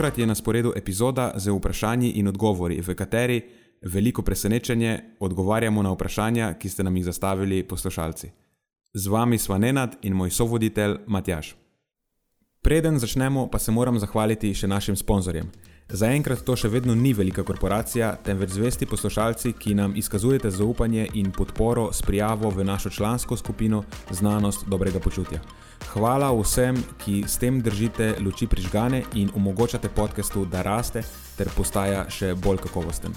Tokrat je na sporedu epizoda z vprašanji in odgovori, v kateri veliko presenečenje odgovarjamo na vprašanja, ki ste nam jih zastavili poslušalci. Z vami sva Nenad in moj sovoditelj Matjaš. Preden začnemo, pa se moram zahvaliti še našim sponzorjem. Zaenkrat to še vedno ni velika korporacija, temveč zvesti poslušalci, ki nam izkazujete zaupanje in podporo s prijavo v našo člansko skupino Znanost dobrega počutja. Hvala vsem, ki s tem držite luči prižgane in omogočate podkastu, da raste ter postaja še bolj kakovosten.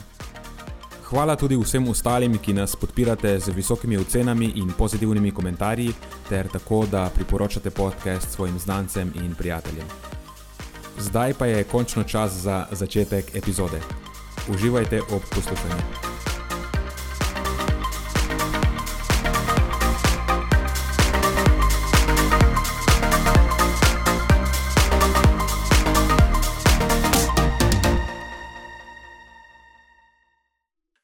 Hvala tudi vsem ostalim, ki nas podpirate z visokimi ocenami in pozitivnimi komentarji, ter tako, da priporočate podcast svojim znancem in prijateljem. Zdaj pa je končno čas za začetek epizode. Uživajte ob poslušanju.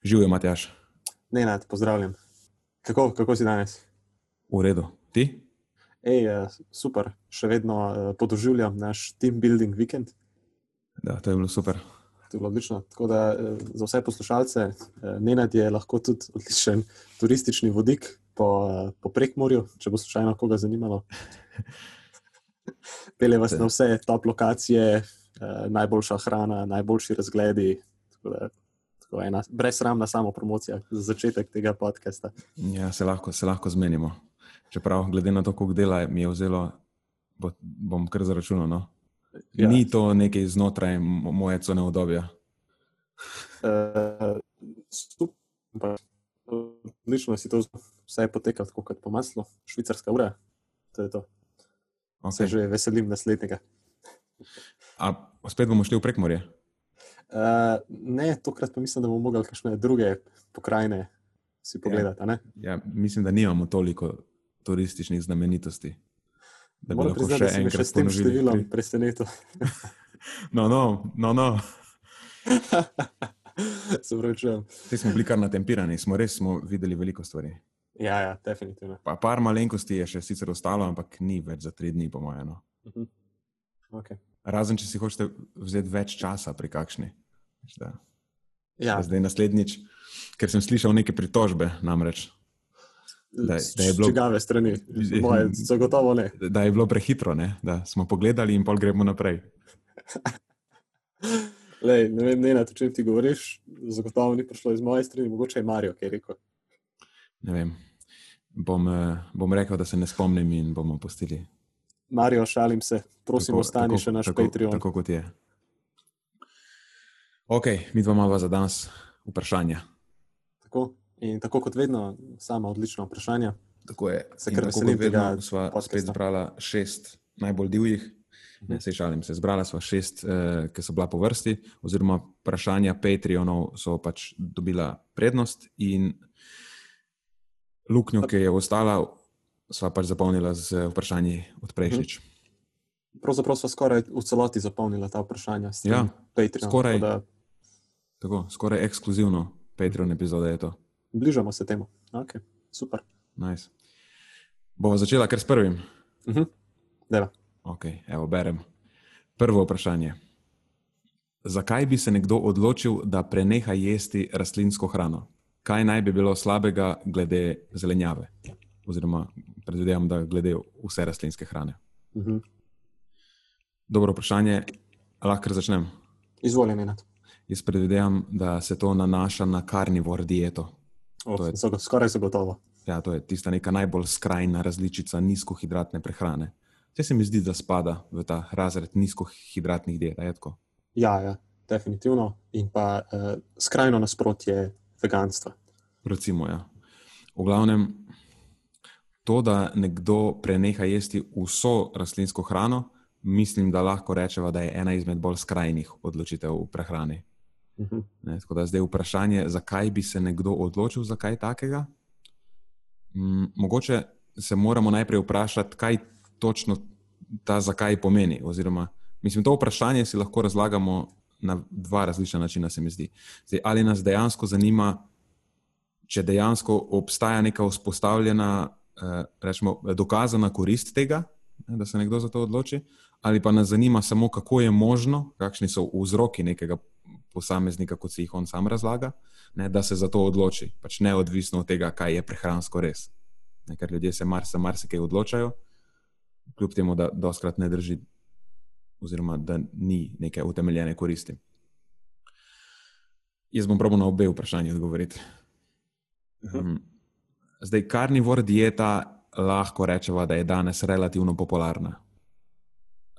Živijo, Matjaš. Ne, ne, pozdravljam. Kako, kako si danes? V redu, ti? Ej, eh, super, še vedno eh, podoživljam naš team building vikend. Da, to je bilo super. To je bilo odlično. Tako da eh, za vse poslušalce, Nenad je lahko tudi odličen turistični vodik po, po prekmorju, če bo slučajno koga zanimalo. Pele vas na vse top lokacije, najboljša hrana, najboljši razgledi tako ena brezsramna samo promocija za začetek tega podcasta. Ja, se lahko, se lahko zmenimo. Čeprav, glede na to, koliko dela mi je vzelo, bo, bom kar zaračunal. No? Ja. Ni to nekaj znotraj moje cone obdobja. Uh, Odlično si to vse poteka tako kot po maslu, švicarska ura. To je to. Okay. Se že veselim naslednjega. A spet bomo šli v prekmorje? Uh, ne, tokrat pa mislim, da bomo mogli kakšne druge pokrajine si pogledati. Ja, ja, mislim, da nimamo toliko turističnih znamenitosti. Da bi lahko še enkrat s tem številom presenetil. no, no, no. no. Se vračam. Te smo bili kar natempirani, smo res smo videli veliko stvari. Ja, ja definitivno. Pa par malenkosti je še sicer ostalo, ampak ni več za tri dni, po mojem. No. Uh -huh. okay. Razen, če si hočete vzeti več časa pri kakšni. Da. Ja. Zdaj naslednjič, ker sem slišal neke pritožbe, namreč. Da, da je bilo čigave strani, moje, zagotovo ne. Da je bilo prehitro, ne? da smo pogledali in pol gremo naprej. Lej, ne vem, ne, na to, če ti govoriš, zagotovo ni prišlo iz moje strani, mogoče je Marijo, kaj je rekel. Ne vem. Bom, eh, bom rekel, da se ne spomnim in bomo postili. Marijo, šalim se, prosim, ostani še naš tako, Patreon. Tako kot je. Ok, mi dva imamo za danes vprašanja. Tako, in tako kot vedno, sama odlična vprašanja. Tako je. Se kar veselim, da smo spet zbrali šest najbolj divjih. Ne, mhm. se šalim, se zbrala sva šest, eh, ki so bila po vrsti, oziroma vprašanja Patreonov so pač dobila prednost, in luknjo, ki je ostala, sva pač zapolnila z vprašanji od prejšnjič. Mhm. Pravzaprav sva skoraj v celoti zapolnila ta vprašanja. Ja, Patreon, skoraj. Tako, skoraj ekskluzivno Patreon epizode je to. Bližamo se temu. Okay, super. Nice. Bomo začela kar s prvim. Uh mhm. -huh. okay, evo, berem. Prvo vprašanje. Zakaj bi se nekdo odločil, da preneha jesti rastlinsko hrano? Kaj naj bi bilo slabega glede zelenjave? Oziroma, predvidevam, da glede vse rastlinske hrane. Uh mhm. -huh. Dobro vprašanje, lahko začnem. Izvolite, Nenad. Jaz predvidevam, da se to nanaša na karnivor dieto. Oh, je, skoraj zagotovo. Ja, to je tista neka najbolj skrajna različica nizkohidratne prehrane. Vse se mi zdi, da spada v ta razred nizkohidratnih diet. Ja, ja, definitivno. In pa eh, skrajno nasprotje veganstva. Recimo, ja. V glavnem, to, da nekdo preneha jesti vso rastlinsko hrano, mislim, da lahko rečemo, da je ena izmed bolj skrajnih odločitev v prehrani. Mhm. Ne, tako da zdaj vprašanje, zakaj bi se nekdo odločil za kaj takega. Mm, mogoče se moramo najprej vprašati, kaj točno ta zakaj pomeni. Oziroma, mislim, to vprašanje si lahko razlagamo na dva različna načina, se mi zdi. Zdaj, ali nas dejansko zanima, če dejansko obstaja neka vzpostavljena, rečemo, dokazana korist tega, da se nekdo za to odloči, ali pa nas zanima samo, kako je možno, kakšni so vzroki nekega posameznika, kot si jih on sam razlaga, ne, da se za to odloči, pač neodvisno od tega, kaj je prehransko res. Ne, ker ljudje se mar, marsikaj odločajo, kljub temu, da doskrat ne drži, oziroma da ni neke utemeljene koristi. Jaz bom probil na obe vprašanji odgovoriti. Um, zdaj, karnivor dieta lahko rečemo, da je danes relativno popularna.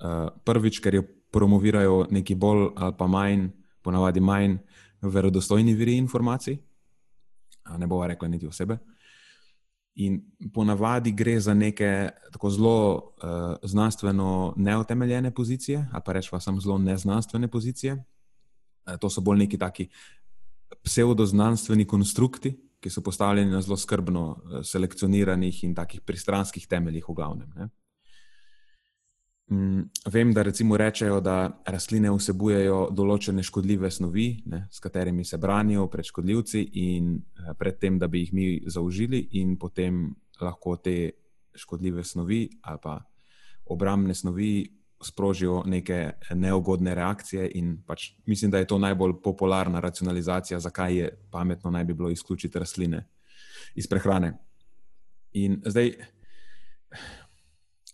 Uh, prvič, ker jo promovirajo neki bolj ali pa manj, ponavadi manj verodostojni viri informacij, ne bova rekla niti osebe. In ponavadi gre za neke tako zelo uh, znanstveno neutemeljene pozicije, ali pa rečemo samo zelo neznanstvene pozicije. Uh, to so bolj neki taki pseudoznanstveni konstrukti, ki so postavljeni na zelo skrbno uh, selekcioniranih in takih pristranskih temeljih, v glavnem. Ne. Mm, vem, da recimo rečejo, da rastline vsebujejo določene škodljive snovi, ne, s katerimi se branijo pred škodljivci in eh, pred tem, da bi jih mi zaužili, in potem lahko te škodljive snovi ali pa obrambne snovi sprožijo neke neugodne reakcije. Pač mislim, da je to najbolj popularna racionalizacija, zakaj je pametno naj bi bilo izključiti rastline iz prehrane. In zdaj.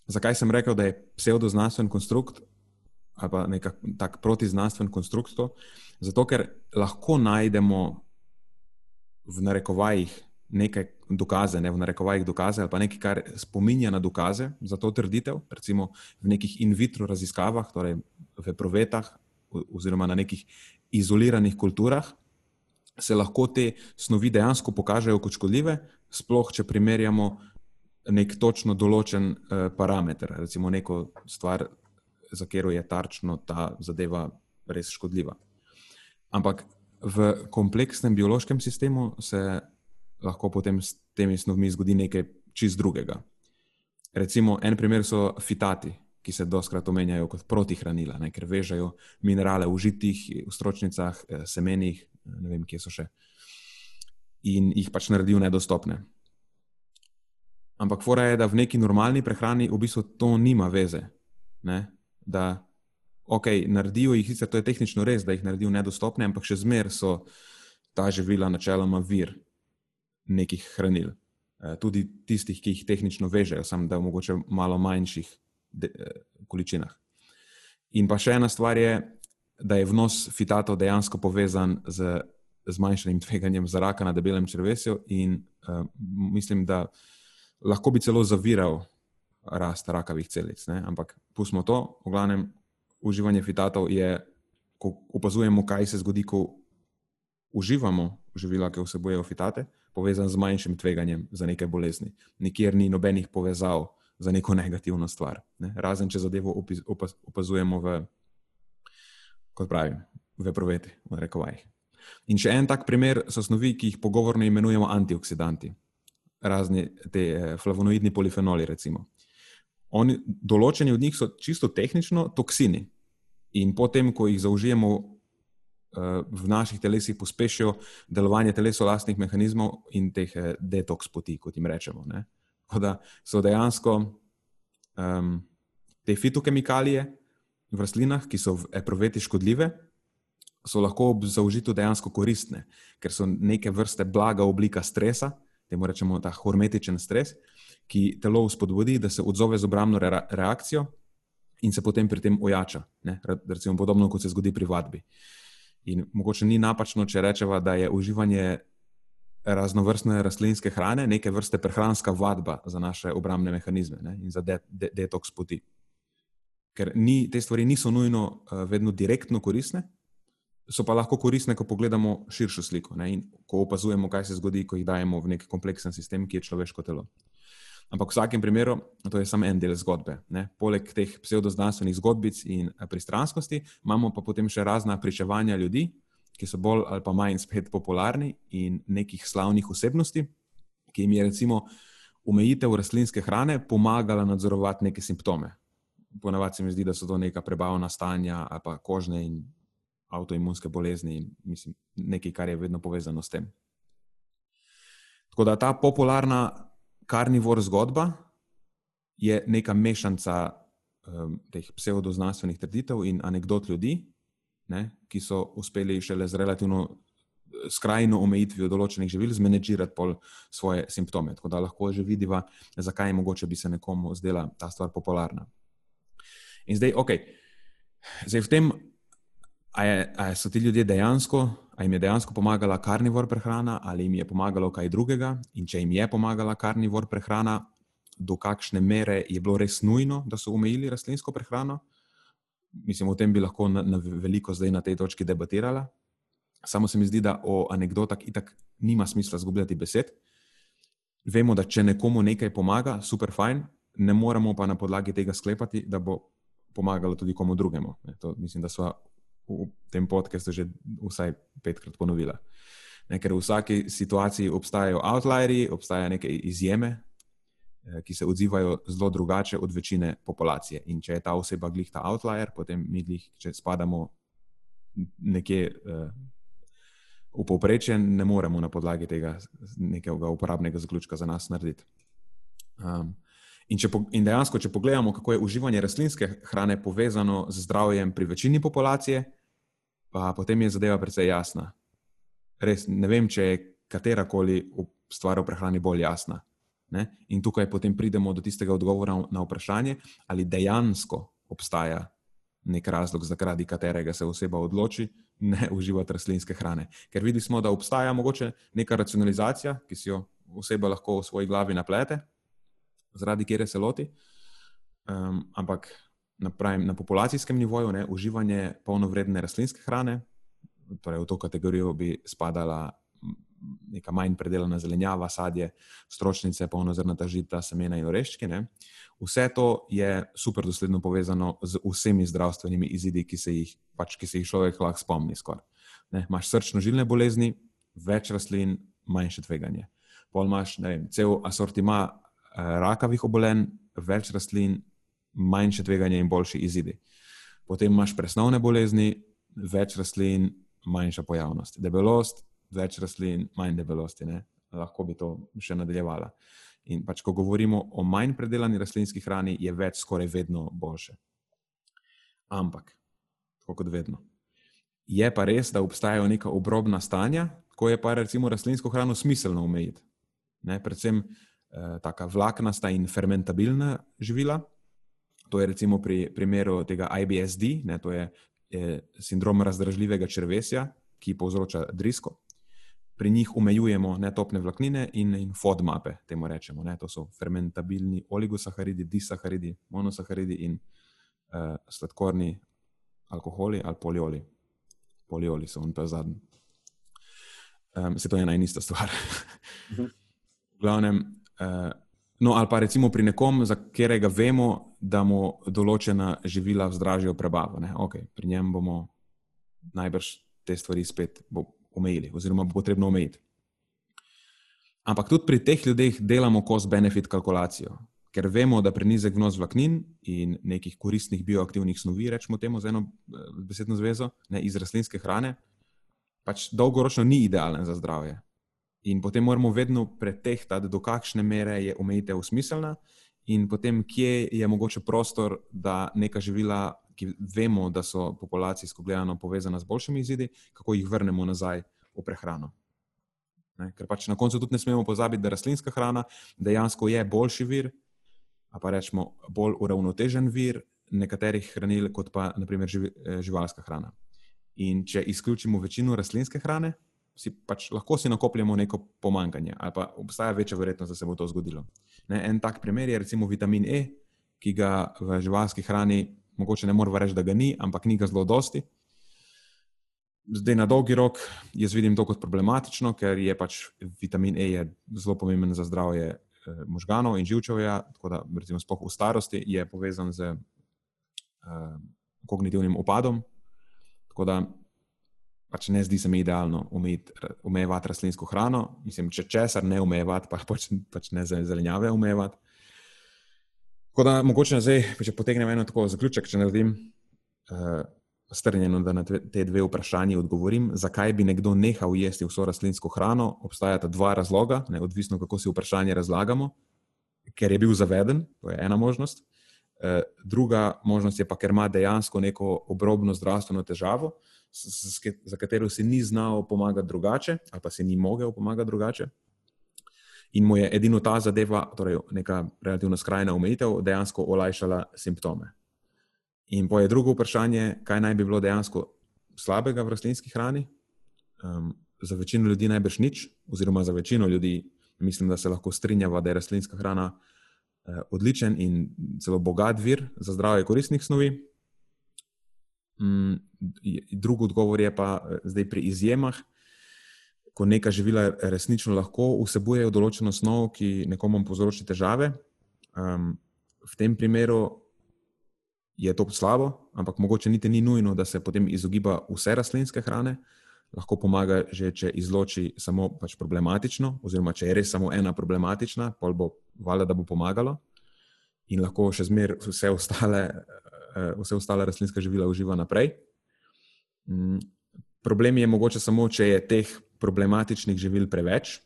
Zakaj sem rekel, da je pseudoznanstven konstrukt ali pa nek tak protiznanstven konstrukt? To? Zato, ker lahko najdemo v narekovajih nekaj dokaze, ne v narekovajih dokaze ali pa nekaj, kar spominja na dokaze za to trditev, recimo v nekih in vitro raziskavah, torej v provetah oziroma na nekih izoliranih kulturah. Se lahko te snovi dejansko pokažejo kot škodljive, sploh če primerjamo nek točno določen uh, parameter, recimo neko stvar, za katero je tarčno ta zadeva res škodljiva. Ampak v kompleksnem biološkem sistemu se lahko potem s temi snovmi zgodi nekaj čist drugega. Recimo, en primer so fitati, ki se doskrat omenjajo kot protihranila, ne, ker vežejo minerale v žitih, v stročnicah, eh, semenih, ne vem, kje so še, in jih pač naredijo nedostopne. Ampak fora je, da v neki normalni prehrani v bistvu to nima veze. Ne? Da, ok, naredijo jih, sicer to je tehnično res, da jih naredijo nedostopne, ampak še zmeraj so ta živila načeloma vir nekih hranil. Eh, tudi tistih, ki jih tehnično vežejo, samo da v mogoče malo manjših de, eh, količinah. In pa še ena stvar je, da je vnos fitatov dejansko povezan z zmanjšanim tveganjem za raka na debelem črvesju, in uh, mislim, da lahko bi celo zaviral rast rakavih celic. Ne? Ampak pustimo to, v glavnem, uživanje fitatov je, ko opazujemo, kaj se zgodi, ko uživamo živila, ki vsebujejo fitate, povezan z manjšim tveganjem za neke bolezni. Nikjer ni nobenih povezav za neko negativno stvar. Ne? Razen če zadevo opazujemo v, kot pravim, v proveti, v rekovajih. In še en tak primer so snovi, ki jih pogovorno imenujemo antioksidanti razni te eh, flavonoidni polifenoli. Oni, določeni od njih so čisto tehnično toksini in potem, ko jih zaužijemo v naših telesih, pospešijo delovanje telesu lastnih mehanizmov in teh eh, detoks poti, kot jim rečemo. Tako da so dejansko um, te fitokemikalije v rastlinah, ki so v eproveti škodljive. So lahko ob zaužitju dejansko koristne, ker so neke vrste blaga oblika stresa, temu rečemo ta hormetičen stres, ki telo spodbudi, da se odzove z obrambno re reakcijo in se potem pri tem ojača. Ne? Recimo podobno, kot se zgodi pri vadbi. In mogoče ni napačno, če rečemo, da je uživanje raznovrstne rastlinske hrane neke vrste prehranska vadba za naše obrambne mehanizme ne? in za de de detoks poti. Ker ni, te stvari niso nujno uh, vedno direktno koristne, so pa lahko koristne, ko pogledamo širšo sliko ne? in ko opazujemo, kaj se zgodi, ko jih dajemo v nek kompleksen sistem, ki je človeško telo. Ampak v vsakem primeru, to je samo en del zgodbe. Ne? Poleg teh pseudoznanstvenih zgodbic in eh, pristranskosti, imamo pa potem še razna pričevanja ljudi, ki so bolj ali pa manj spet popularni, in nekih slavnih osebnosti, ki jim je recimo omejitev rastlinske hrane pomagala nadzorovati neke simptome. Ponavadi se mi zdi, da so to neka prebavna stanja ali pa kožne in avtoimunske bolezni, mislim, nekaj, kar je vedno povezano s tem. Tako da ta popularna karnivor zgodba je neka mešanica um, teh pseudoznanstvenih trditev in anegdot ljudi, ne, ki so uspeli šele z relativno skrajno omejitvijo določenih živil zmanjšati svoje simptome. Tako da lahko že vidiva, zakaj je mogoče bi se nekomu zdela ta stvar popularna. In zdaj, ok, zdaj v tem, ali so ti ljudje dejansko, ali jim je dejansko pomagala karnivor prehrana, ali jim je pomagalo kaj drugega, in če jim je pomagala karnivor prehrana, do kakšne mere je bilo res nujno, da so omejili rastlinsko prehrano. Mislim, o tem bi lahko na, na veliko zdaj na tej točki debatirala. Samo se mi zdi, da o anekdotah itak nima smisla zgubljati besed. Vemo, da če nekomu nekaj pomaga, super fajn, ne moremo pa na podlagi tega sklepati, da bo pomagalo tudi komu drugemu. To, mislim, da so v tem podkastu že vsaj petkrat ponovila. Ne, ker v vsaki situaciji obstajajo outlieri, obstajajo neke izjeme, Eh, ki se odzivajo zelo drugače od večine populacije. In če je ta oseba glih ta outlier, potem mi glih, če spadamo nekje uh, v povprečje, ne moremo na podlagi tega nekega uporabnega zaključka za nas narediti. Um, in, če, in dejansko, če pogledamo, kako je uživanje rastlinske hrane povezano z zdravjem pri večini populacije, pa potem je zadeva precej jasna. Res ne vem, če je katerakoli stvar o prehrani bolj jasna. Ne? In tukaj potem pridemo do tistega odgovora na vprašanje, ali dejansko obstaja nek razlog, zaradi katerega se oseba odloči ne uživati rastlinske hrane. Ker vidimo, da obstaja mogoče neka racionalizacija, ki si jo oseba lahko v svoji glavi naplete, zaradi kjer se loti. Um, ampak na, pravim, na populacijskem nivoju ne, uživanje polnovredne rastlinske hrane, torej v to kategorijo bi spadala neka manj predelana zelenjava, sadje, stročnice, polnozrnata žita, semena in oreščke. Ne? Vse to je super dosledno povezano z vsemi zdravstvenimi izidi, ki se jih, pač, ki se jih človek lahko spomni. Imáš srčno-žilne bolezni, več rastlin, manjše tveganje. Pol imaš vem, cel asortima eh, rakavih obolenj, več rastlin, manjše tveganje in boljši izidi. Potem imaš presnovne bolezni, več rastlin, manjša pojavnost. Debelost, več rastlin, manj debelosti, ne? lahko bi to še nadaljevala. In pač, ko govorimo o manj predelani rastlinski hrani, je več skoraj vedno boljše. Ampak, tako kot vedno. Je pa res, da obstajajo neka obrobna stanja, ko je pa recimo rastlinsko hrano smiselno omejiti. Ne? Predvsem eh, taka vlaknasta in fermentabilna živila. To je recimo pri primeru tega IBSD, ne? to je eh, sindrom razdražljivega črvesja, ki povzroča drisko pri njih omejujemo netopne vlaknine in, in FODMAPE, temu rečemo. Ne? To so fermentabilni oligosaharidi, disaharidi, monosaharidi in uh, sladkorni alkoholi ali polioli. Polioli so, in to je zadnji. Um, se to je ena in ista stvar. Mhm. v glavnem, uh, no, ali pa recimo pri nekom, za katerega vemo, da mu določena živila vzdražijo prebavo. Okay, pri njem bomo najbrž te stvari spet omejili, oziroma bo potrebno omejiti. Ampak tudi pri teh ljudeh delamo cost-benefit kalkulacijo, ker vemo, da prenizek vnos vlaknin in nekih koristnih bioaktivnih snovi, rečemo temu z eno eh, besedno zvezo, ne, iz rastlinske hrane, pač dolgoročno ni idealen za zdravje. In potem moramo vedno pretehtati, do kakšne mere je omejitev smiselna, in potem, kje je mogoče prostor, da neka živila ki vemo, da so populacijsko gledano povezana z boljšimi izidi, kako jih vrnemo nazaj v prehrano. Ne? Ker pač na koncu tudi ne smemo pozabiti, da rastlinska hrana dejansko je boljši vir, pa rečemo bolj uravnotežen vir nekaterih hranil, kot pa naprimer eh, živalska hrana. In če izključimo večino rastlinske hrane, si pač lahko si nakopljemo neko pomankanje, ali pa obstaja večja verjetnost, da se bo to zgodilo. Ne? En tak primer je recimo vitamin E, ki ga v živalski hrani mogoče ne moremo reči, da ga ni, ampak ni ga zelo dosti. Zdaj, na dolgi rok, jaz vidim to kot problematično, ker je pač vitamin E zelo pomemben za zdravje eh, možganov in živčevja. Tako da, recimo, spoh v starosti je povezan z eh, kognitivnim upadom. Tako da, pač ne zdi se mi idealno omejevati rastlinsko hrano. Mislim, če česar ne omejevati, pa pač, pač ne zelenjave omejevati. Tako da mogoče zdaj, če potegnem eno tako zaključek, če naredim uh, strnjeno, da na te dve vprašanji odgovorim, zakaj bi nekdo nehal jesti vso rastlinsko hrano, obstajata dva razloga, ne, odvisno kako si vprašanje razlagamo. Ker je bil zaveden, to je ena možnost. Uh, druga možnost je pa, ker ima dejansko neko obrobno zdravstveno težavo, uh, za katero si ni znal pomagati drugače, ali pa si ni mogel pomagati drugače. In mu je edino ta zadeva, torej neka relativno skrajna omejitev, dejansko olajšala simptome. In pa je drugo vprašanje, kaj naj bi bilo dejansko slabega v rastlinski hrani. Um, za večino ljudi najbrž nič, oziroma za večino ljudi mislim, da se lahko strinjava, da je rastlinska hrana uh, odličen in celo bogat vir za zdravje koristnih snovi. Mm, drugi odgovor je pa eh, zdaj pri izjemah, ko neka živila resnično lahko vsebujejo določeno snov, ki nekomu povzroči težave. Um, v tem primeru je to slabo, ampak mogoče niti ni nujno, da se potem izogiba vse rastlinske hrane. Lahko pomaga, že če izloči samo pač problematično, oziroma če je res samo ena problematična, pa bo valjda, da bo pomagalo, in lahko še zmeraj vse ostale vse ostale rastlinske živila uživa naprej. Mm, problem je mogoče samo, če je teh problematičnih živil preveč,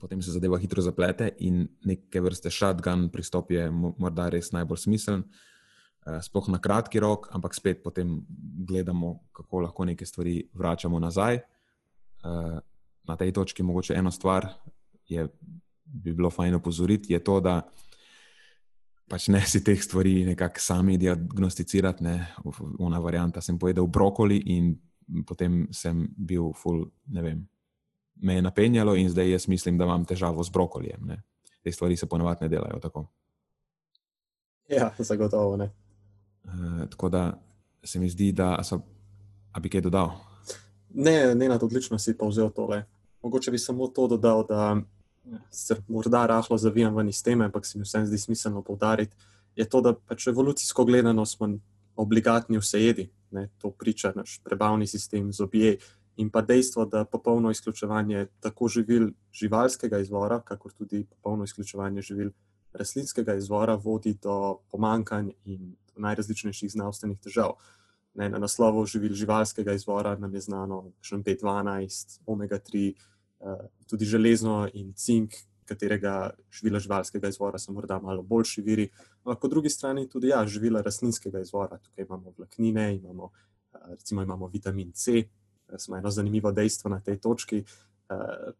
potem se zadeva hitro zaplete in neke vrste shotgun pristop je morda res najbolj smiseln, eh, sploh na kratki rok, ampak spet potem gledamo, kako lahko neke stvari vračamo nazaj. Eh, na tej točki mogoče eno stvar je, bi bilo fajn opozoriti, je to, da pač ne si teh stvari nekako sami diagnosticirati. Ne. Ona varianta sem pojedel brokoli in potem sem bil full, ne vem, me je napenjalo in zdaj jaz mislim, da imam težavo z brokolijem. Ne. Te stvari se ponovadi ne delajo tako. Ja, zagotovo ne. E, tako da se mi zdi, da so, bi kaj dodal. Ne, ne, na odlično si pa vzel tole. Mogoče bi samo to dodal, da se morda rahlo zavijam ven iz teme, ampak se mi vsem zdi smiselno povdariti, je to, da pač evolucijsko gledano smo obligatni vse jedi. Ne, to priča naš prebavni sistem, zobje in pa dejstvo, da popolno izključevanje tako živil živalskega izvora, kakor tudi popolno izključevanje živil rastlinskega izvora vodi do pomankanj in do najrazličnejših zdravstvenih težav. Ne, na naslovu živil živalskega izvora nam je znano, še B12, omega 3. Eh, tudi železo in cink, katerega živila živalskega izvora so morda malo boljši viri. Ampak po drugi strani tudi ja, živila rastlinskega izvora. Tukaj imamo vlaknine, imamo, eh, recimo imamo vitamin C. Smo eno zanimivo dejstvo na tej točki. Eh,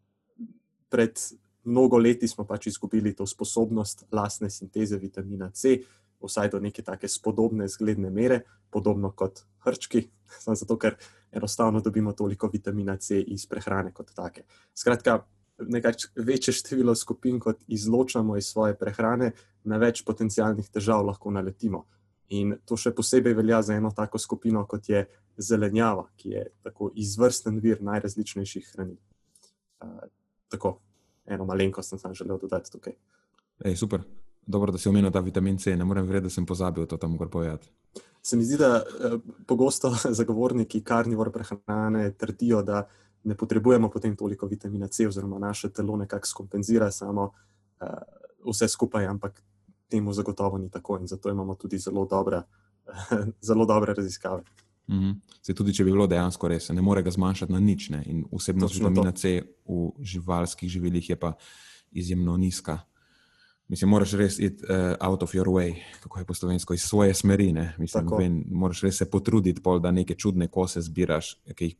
pred mnogo leti smo pač izgubili to sposobnost lastne sinteze vitamina C, vsaj do neke take spodobne, zgledne mere, podobno kot hrčki, samo zato, ker enostavno dobimo toliko vitamina C iz prehrane kot take. Skratka, nekaj večje število skupin, kot izločamo iz svoje prehrane, na več potencijalnih težav lahko naletimo. In to še posebej velja za eno tako skupino, kot je zelenjava, ki je tako izvrsten vir najrazličnejših hranil. Uh, tako, eno malenkost sem želel dodati tukaj. Ej, super. Dobro, da si omenil ta vitamin C, ne morem verjeti, da sem pozabil to tam povedati. Se mi zdi, da eh, pogosto zagovorniki karnivor prehrane trdijo, da ne potrebujemo potem toliko vitamina C, oziroma naše telo nekako skompenzira samo uh, vse skupaj, ampak temu zagotovo ni tako in zato imamo tudi zelo dobre, zelo dobre raziskave. Mm -hmm. Se tudi, če bi bilo dejansko res, ne more ga zmanjšati na nič. Ne? In vsebnost vitamina C v živalskih živilih je pa izjemno nizka. Mislim, moraš res iti uh, out of your way, kako je po slovensko, iz svoje smeri. Mislim, ven, moraš res se potruditi, pol, da neke čudne kose zbiraš, ki jih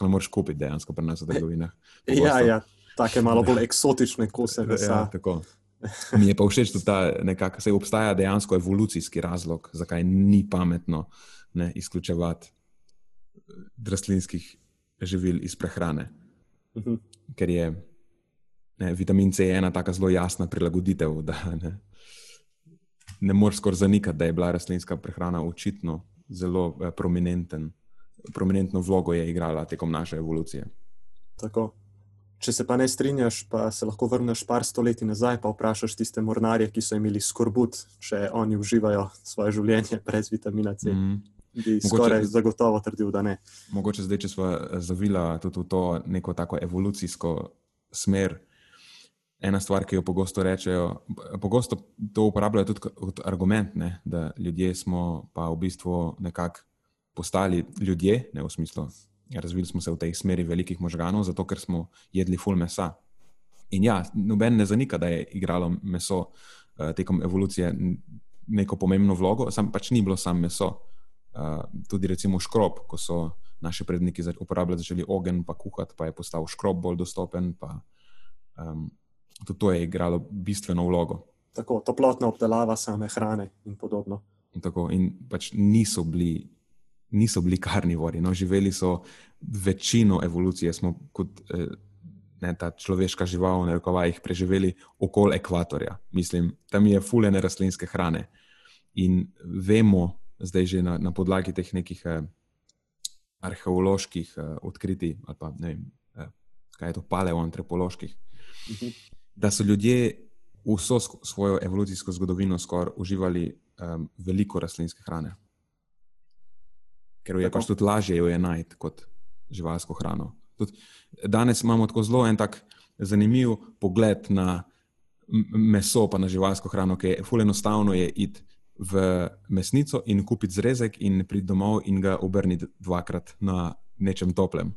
ne moreš kupiti dejansko pri nas v trgovinah. Ja, ja, take malo bolj eksotične kose. Ja, tako. Mi je pa všeč, da se obstaja dejansko evolucijski razlog, zakaj ni pametno ne, izključevati eh, rastlinskih živil iz prehrane. Uh mhm. -huh. Ker je ne, vitamin C je ena tako zelo jasna prilagoditev, da ne, ne moreš skoraj zanikati, da je bila rastlinska prehrana očitno zelo eh, prominenten. Prominentno vlogo je igrala tekom naše evolucije. Tako. Če se pa ne strinjaš, pa se lahko vrneš par stoletij nazaj in vprašaš tiste mornarje, ki so imeli skorbut, če oni uživajo svoje življenje brez vitamina C. Mm. bi skoraj zagotovo trdil, da ne. Mogoče zdaj, če smo zavila tudi v to neko tako evolucijsko smer. Ena stvar, ki jo pogosto rečejo, pogosto to uporabljajo tudi kot argument, ne, da ljudje smo pa v bistvu nekako postali ljudje, ne v smislu, razvili smo se v tej smeri velikih možganov, zato ker smo jedli ful mesa. In ja, noben ne zanika, da je igralo meso uh, tekom evolucije neko pomembno vlogo, sam pač ni bilo samo meso. Uh, tudi recimo škrob, ko so naši predniki uporabljali začeli ogen, pa kuhati, pa je postal škrob bolj dostopen. Pa, um, tudi to je igralo bistveno vlogo. Tako, toplotna obdelava same hrane in podobno. In, tako, in pač niso bili. Niso bili karnivori, no, živeli so večino evolucije, smo kot eh, ne, ta človeška žival, ne reko, jih preživeli okoli ekvatorja. Mislim, tam je fulene rastlinske hrane. In vemo, zdaj že na, na podlagi teh nekih eh, arheoloških eh, odkritij, ali pa ne vem, eh, kaj je to, paleoantropoloških, uh mhm. -huh. Da so ljudje vso svojo evolucijsko zgodovino skoraj uživali um, veliko rastlinske hrane. Ker je pač tudi lažje jo je najti kot živalsko hrano. Tudi danes imamo tako zelo en tak zanimiv pogled na meso, pa na živalsko hrano, ki je fully enostavno je iti v mesnico in kupiti zrezek in priti domov in ga obrniti dvakrat na nečem toplem.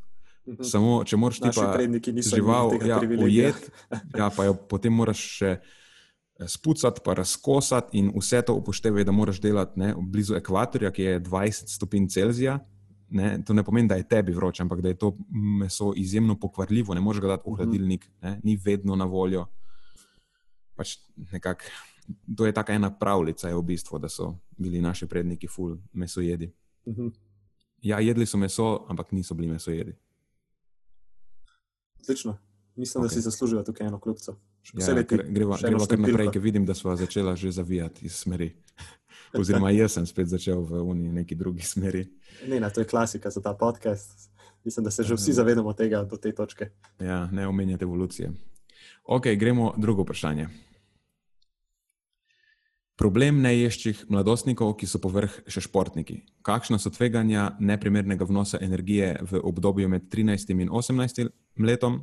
Mhm. Samo, če moraš ti pa žival ja, ujeti, ja, pa jo potem moraš še eh, spucati, pa razkosati in vse to upoštevaj, da moraš delati ne, blizu ekvatorja, ki je 20 stopinj Celzija. Ne, to ne pomeni, da je tebi vroče, ampak da je to meso izjemno pokvarljivo, ne moreš ga dati v mhm. hladilnik, ne, ni vedno na voljo. Pač nekak, to je tako ena pravljica, je v bistvu, da so bili naši predniki ful meso jedi. Uhum. Ja, jedli so meso, ampak niso bili meso jedi. Odlično. Mislim, okay. da si zaslužijo tukaj eno klubco. Ja, gremo kar naprej, ker vidim, da smo začela že zavijati iz smeri. Oziroma, jaz sem spet začel v neki drugi smeri. Ne, ne, to je klasika za ta podcast. Mislim, da se že vsi zavedamo tega do te točke. Ja, ne omenjate evolucije. Ok, gremo drugo vprašanje. Problem neješčih mladostnikov, ki so povrh še športniki. Kakšna so tveganja neprimernega vnosa energije v obdobju med 13 in 18 letom,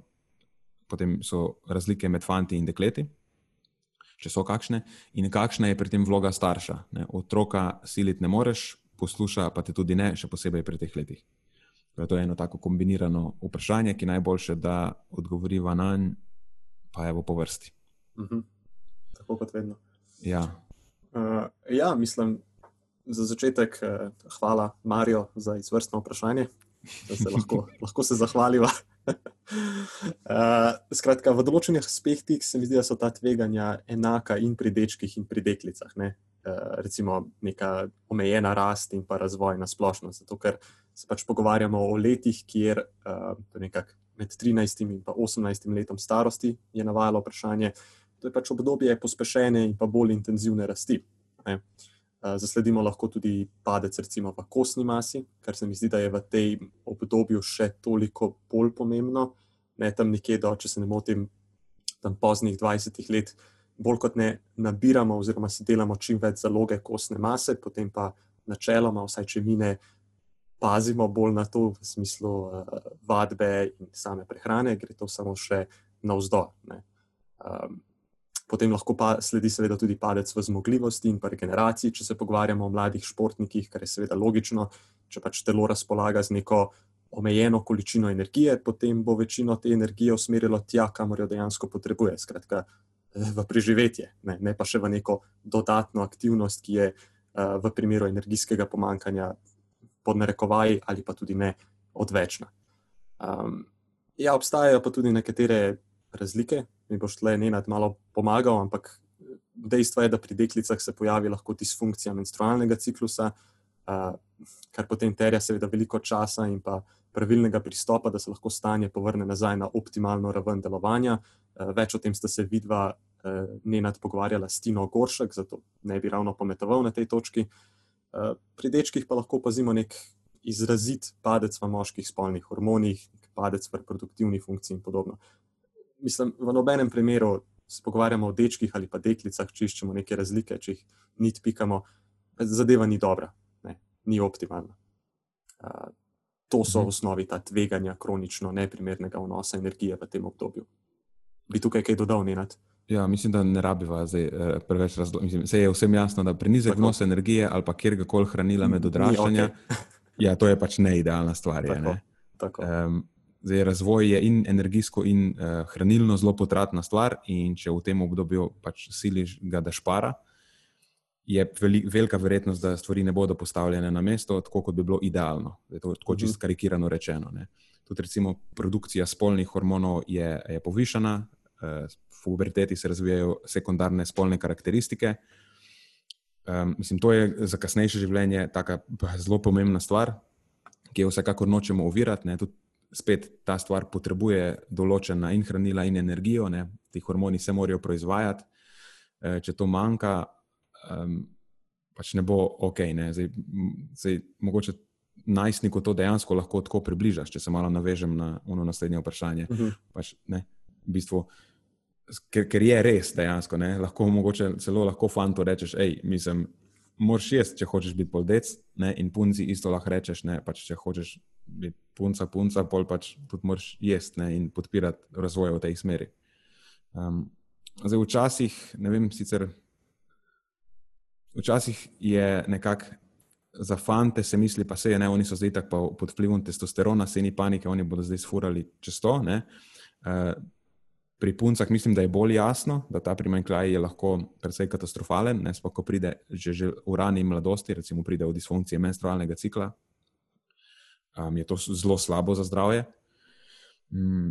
potem so razlike med fanti in dekleti, če so kakšne, in kakšna je pri tem vloga starša. Ne? Otroka siliti ne moreš, posluša pa te tudi ne, še posebej pri teh letih. To je eno tako kombinirano vprašanje, ki najboljše da odgovoriva na nj, pa je po vrsti. Uh mhm. -huh. Tako kot vedno. Ja. Uh, ja, mislim, za začetek uh, hvala Marijo za izvrstno vprašanje, da se lahko, lahko se zahvaliva. uh, skratka, v določenih aspektih se mi zdi, da so ta tveganja enaka in pri dečkih, in pri deklicah. Ne? Uh, recimo neka omejena rast in pa razvoj na splošno. Zato, ker se pač pogovarjamo o letih, kjer uh, med 13 in 18 letom starosti je navajalo vprašanje. To je pač obdobje pospešene in pa bolj intenzivne rasti. Ne? Zasledimo lahko tudi padec recimo, v kostni masi, kar se mi zdi, da je v tem obdobju še toliko bolj pomembno. Ne tam nekje, do, če se ne motim, tam poznih 20 let, bolj kot ne nabiramo, oziroma si delamo čim več zaloge kostne mase, potem pa načeloma, vsaj če mi ne pazimo bolj na to, v smislu uh, vadbe in same prehrane, gre to samo še navzdol. Um, Potem lahko pa sledi, seveda, tudi padec v zmogljivosti in regeneraciji, če se pogovarjamo o mladih športnikih, kar je seveda logično. Če pač telo razpolaga z neko omejeno količino energije, potem bo večino te energije usmerilo tja, kamor jo dejansko potrebuje, skratka, v preživetje, ne, ne pa še v neko dodatno aktivnost, ki je uh, v primeru energijskega pomankanja pod narekovaji ali pa tudi ne odvečna. Um, ja, obstajajo pa tudi nekatere razlike, mi boš tle enaj malo pomagal, ampak dejstvo je, da pri deklicah se pojavi lahko disfunkcija menstrualnega ciklusa, uh, kar potem terja seveda veliko časa in pa pravilnega pristopa, da se lahko stanje povrne nazaj na optimalno raven delovanja. Uh, več o tem sta se vidva uh, nenad pogovarjala s Tino Goršek, zato ne bi ravno pometoval na tej točki. Uh, pri dečkih pa lahko pazimo nek izrazit padec v moških spolnih hormonih, padec v reproduktivni funkciji in podobno mislim, v nobenem primeru se pogovarjamo o dečkih ali pa deklicah, če iščemo neke razlike, če jih nit pikamo, zadeva ni dobra. Ne. ni optimalna. Uh, to so Mhm. v osnovi ta tveganja kronično neprimernega vnosa energije v tem obdobju. Bi tukaj kaj dodal, Nenad? Ja, mislim, da ne rabiva zdaj eh, preveč razložiti. Se je vsem jasno, da prenizek vnos energije ali pa kjerkoli hranila med odraščanjem, okej. ja, to je pač neidealna stvar. Je, Tako. ne? Tako. Um, zdaj, razvoj je in energijsko, in uh, hranilno zelo potratna stvar, in če v tem obdobju pač siliš ga, da špara, je veli, velika verjetnost, da stvari ne bodo postavljene na mesto, tako kot bi bilo idealno. Zdaj, to je tako Mhm. čisto karikirano rečeno. Ne. Tudi recimo produkcija spolnih hormonov je, je povišana, uh, v puberteti se razvijajo sekundarne spolne karakteristike. Um, mislim, to je za kasnejše življenje taka pa zelo pomembna stvar, ki jo vsekakor nočemo ovirati. Ne. Tudi spet ta stvar potrebuje določena in hranila, in energijo, ne. ti hormoni se morajo proizvajati. Eh, Če to manjka, um, pač ne bo ok. Ne. Zdaj, zdaj, mogoče najstniku to dejansko lahko tako približaš, če se malo navežem na ono naslednje vprašanje. Mhm. Pač, ne, v bistvu, ker, ker je res dejansko, ne, lahko mogoče celo lahko fantu rečeš, hej, mislim. Moraš jesti, če hočeš biti poldec, ne, in punci isto lahko rečeš. Ne, pač, če hočeš biti punca, punca, pol pač tudi moraš jesti ne, in podpirati razvoj v tej smeri. Um, zdaj, včasih, ne vem, sicer. Včasih je nekako za fante, se misli, pa se je ne, oni so zdaj tako pod vplivom testosterona, se ni panike, oni bodo zdaj sfurali čez to. Uh, Pri puncah mislim, da je bolj jasno, da ta primanjkljaj je lahko precej katastrofalen, ne sploh, ko pride že, že v rani mladosti, recimo pride v disfunkcije menstrualnega cikla, um, je to zelo slabo za zdravje. Mm,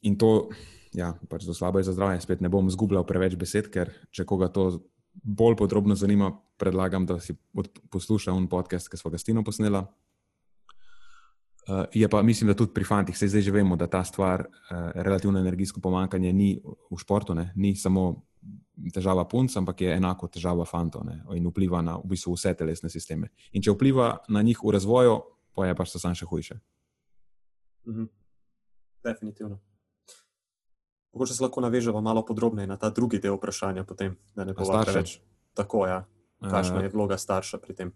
in to, ja, pač zelo slabo je za zdravje. Spet ne bom zgubljal preveč besed, ker če koga to bolj podrobno zanima, predlagam, da si posluša un podcast, ki smo ga s Tino posnela. Uh, je pa, mislim, da tudi pri fantih, se zdaj že vemo, da ta stvar, uh, relativno energijsko pomankanje, ni v športu, ne, ni samo težava punc, ampak je enako težava fantov ne, in vpliva na v bistvu vse telesne sisteme. In če vpliva na njih v razvoju, pa je pač to sam še hujše. Mhm. Definitivno. Mogoče se lahko navežemo malo podrobneje na ta drugi del vprašanja, potem, da ne bo staršev? preveč tako. Ja. Kakšna Eh, je vloga starša pri tem?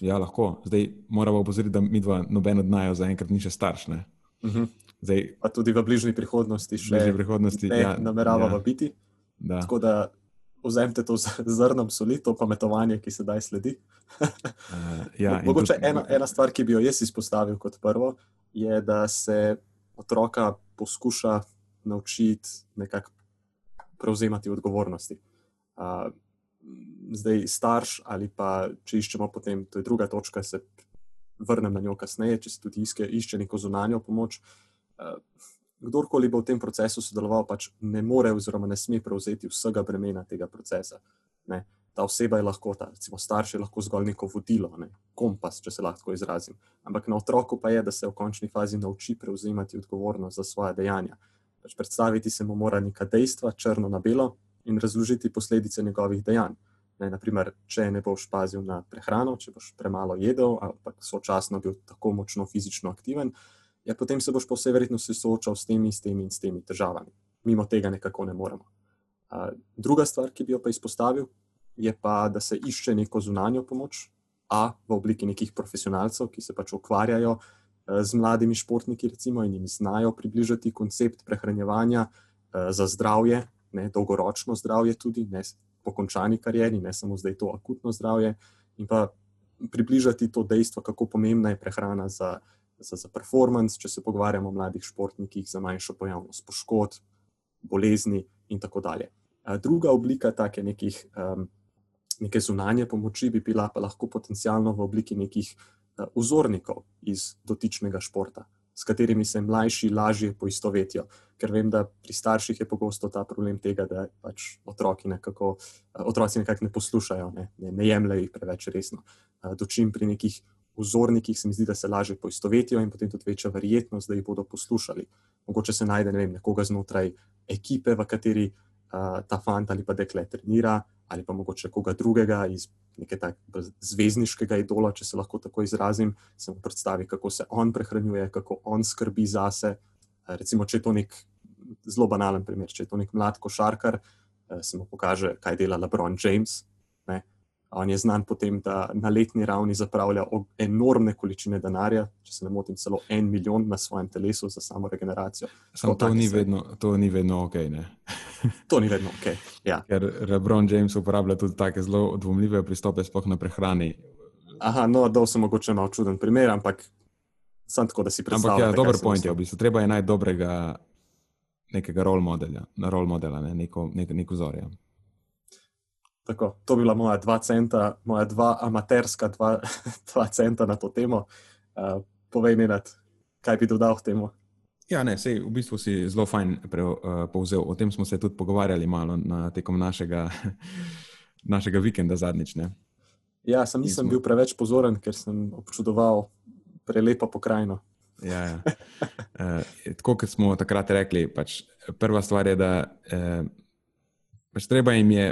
Ja, lahko. Zdaj moramo opozoriti, da mi dva, noben od naju zaenkrat ni še starš. Ne. Mhm. Zdaj, Pa tudi v bližnji prihodnosti še v prihodnosti ne ja, nameravamo ja, biti. da. Tako da vzemite to z zrnom soli, to pametovanje, ki sedaj sledi. Uh, ja, Mogoče tudi- ena, ena stvar, ki bi jo jaz izpostavil kot prvo, je, da se otroka poskuša naučiti nekako prevzemati odgovornosti. Uh, zdaj, starš ali pa če iščemo potem, to je druga točka, se vrnem na njo kasneje, če se tudi iske, išče neko zunanjo pomoč. Uh, kdorkoli bo v tem procesu sodeloval, pač ne more oziroma ne sme prevzeti vsega bremena tega procesa. Ne ta oseba je lahko, ta, recimo starš je lahko zgolj neko vodilo, ne, kompas, če se lahko izrazim. Ampak na otroku pa je, da se v končni fazi nauči prevzemati odgovornost za svoje dejanja. Pač predstaviti se mu mora neka dejstva, črno na belo, in razložiti posledice njegovih dejanj. Ne, naprimer, če ne boš pazil na prehrano, če boš premalo jedel, ali pa sočasno bil tako močno fizično aktiven, ja, potem se boš po vsej verjetnosti soočal s temi, s temi in s temi težavami. Mimo tega nekako ne moremo. Uh, druga stvar, ki bi jo pa izpostavil, je pa, da se išče neko zunanjo pomoč, a v obliki nekih profesionalcev, ki se pač ukvarjajo eh, z mladimi športniki, recimo, in jim znajo približati koncept prehranjevanja eh, za zdravje, ne, dolgoročno zdravje, tudi ne po končani karieri, ne samo zdaj to akutno zdravje, in pa približati to dejstvo, kako pomembna je prehrana za, za, za performance, če se pogovarjamo o mladih športnikih, za manjšo pojavnost poškodb, bolezni in tako dalje. Druga oblika take nekih, um, neke zunanje pomoči bi bila pa lahko potencialno v obliki nekih uh, vzornikov iz dotičnega športa, s katerimi se mlajši lažje poistovetijo. Ker vem, da pri starših je pogosto ta problem tega, da pač otroki nekako, uh, otroci nekako ne poslušajo, ne, ne, ne jemljajo jih preveč resno. Uh, Dočim pri nekih vzornikih se mi zdi, da se lažje poistovetijo in potem tudi večja verjetnost, da jih bodo poslušali. Mogoče se najde ne vem, nekoga znotraj ekipe, v kateri uh, ta fant ali pa dekle trenira, ali pa mogoče koga drugega iz nekega zvezdniškega idola, če se lahko tako izrazim, se mu predstavi, kako se on prehranjuje, kako on skrbi zase. Uh, recimo, če je to nek zelo banalen primer, če je to nek mlad košarkar, uh, se mu pokaže, kaj dela LeBron James. On je znan po tem, da na letni ravni zapravlja enormne količine denarja, če se ne motim, celo en milijon na svojem telesu za samo regeneracijo. Samo to, ni vedno, to ni vedno ok. to ni vedno ok. Ja. Ker Rebron James uporablja tudi tako zelo dvomljive pristope, sploh na prehrani. Aha, no, da sem mogoče malo čuden primer, ampak sem tako, da si predstavljam. Ampak ja, dober point je, v bistvu treba je najti dobrega nekega role modela, role modela, ne, neko, nek, nek vzor. Tako, to bi bila moja dva centa, moja dva amaterska dva, dva centa na to temo. Uh, povej mi, kaj bi dodal k temu. Ja, ne, sej, v bistvu si zelo fajn pre, uh, povzel. O tem smo se tudi pogovarjali malo na tekom našega, našega vikenda zadnjič. Ne? Ja, sem nisem smo... bil preveč pozoren, ker sem občudoval prelepo pokrajino. Ja, ja. Uh, tako kot smo takrat rekli, pač, prva stvar je, da uh, pač treba jim je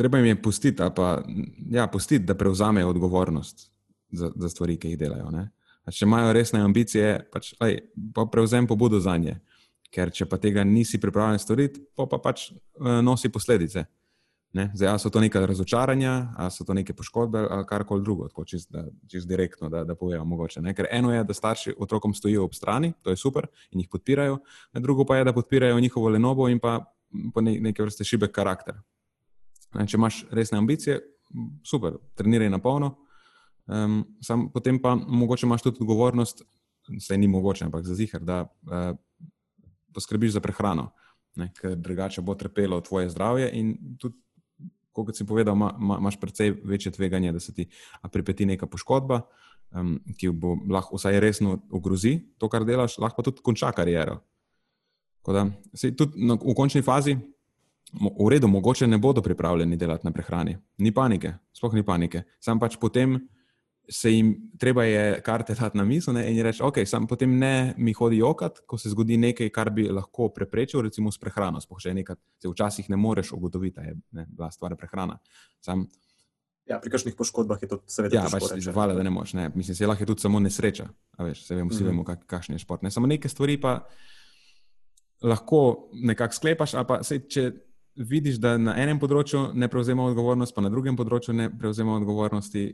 treba jim je pustiti, pa, ja, pustiti da prevzamejo odgovornost za, za stvari, ki jih delajo. Če imajo resne ambicije, pač, lej, pa prevzem pobudo za nje. Ker če pa tega nisi pripravljen storiti, pa, pa pač uh, nosi posledice. Ne? Zdaj, so to neka razočaranja, so to neke poškodbe, ali karkoli drugo, tako čist, da, čist direktno, da, da povejo. Mogoče, Ker eno je, da starši otrokom stojijo ob strani, to je super in jih podpirajo, drugo pa je, da podpirajo njihovo lenobo in pa, pa ne, neke vrste šibek karakter. Če imaš resne ambicije, super, treniraj na polno. Um, potem pa mogoče imaš tudi odgovornost, se ni mogoče, ampak za zihar, da uh, poskrbiš za prehrano, ne, ker drugače bo trpelo tvoje zdravje. In tudi, kot si povedal, ma, ma, imaš precej večje tveganje, da se ti pripeti neka poškodba, um, ki bo lahko vsaj resno ogrozi to, kar delaš, lahko pa tudi konča kariero. Da, sej, tudi, no, v končni fazi v redu, mogoče ne bodo pripravljeni delati na prehrani. Ni panike, sploh ni panike. Sam pač potem se jim treba je karte dati na mizo in reči, ok, sam potem ne mi hodi jokat, ko se zgodi nekaj, kar bi lahko preprečil, recimo s prehrano. Sploh še nekaj, se včasih ne moreš ugotoviti, da je ne, bila stvar prehrana. Sam, Ja, pri kakšnih poškodbah je to seveda ja, pač, hvala, da ne moreš. Ne. Mislim, se lahko je tudi samo nesreča. Veš, vemo, vsi mm -hmm. vemo, kak, kakšen je šport. Ne. Samo neke stvari pa lahko nekako sklepaš, a pa sej, če vidiš, da na enem področju ne prevzema odgovornost, pa na drugem področju ne prevzema odgovornosti,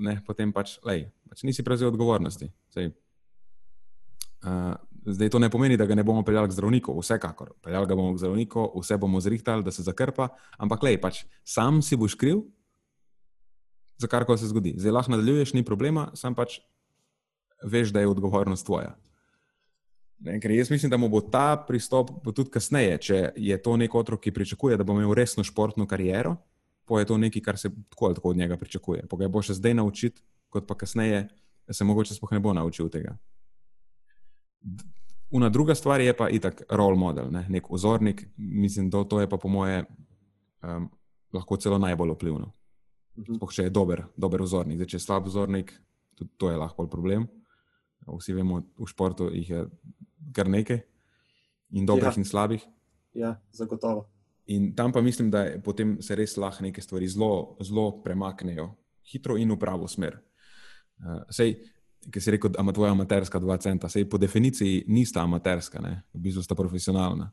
ne, potem pač, lej, pač nisi prevzel odgovornosti. Sej, uh, zdaj to ne pomeni, da ga ne bomo peljali k zdravniku, vsekakor. Peljali ga bomo k zdravniku, vse bomo zrihtali, da se zakrpa, ampak lej, pač sam si boš kriv, za kar se zgodi. Zdaj lahko nadaljuješ, ni problema, sam pač veš, da je odgovornost tvoja. Ne, ker jaz mislim, da mu bo ta pristop bo tudi kasneje, če je to nek otrok, ki pričakuje, da bo imel resno športno kariero, pa je to nekaj, kar se tako ali tako od njega pričakuje. Pa ga bo še zdaj naučiti, kot pa kasneje, se mogoče sploh ne bo naučil tega. Una druga stvar je pa itak role model, ne? nek vzornik. Mislim, da to je pa po moje um, lahko celo najbolj vplivno. Mhm. Sploh če je dober, dober vzornik. Zdaj, če je slab vzornik, tudi to je lahko problem. Vsi vemo, v športu jih je kar nekaj, in dobrih, ja. in slabih. Ja, zagotovo. In tam pa mislim, da potem se res lahko neke stvari zelo, zelo premaknejo, hitro in v pravo smer. Uh, sej, ki si rekel, da ima tvoja amaterska dva centa, sej po definiciji nista amaterska, ne? v bistvu sta profesionalna.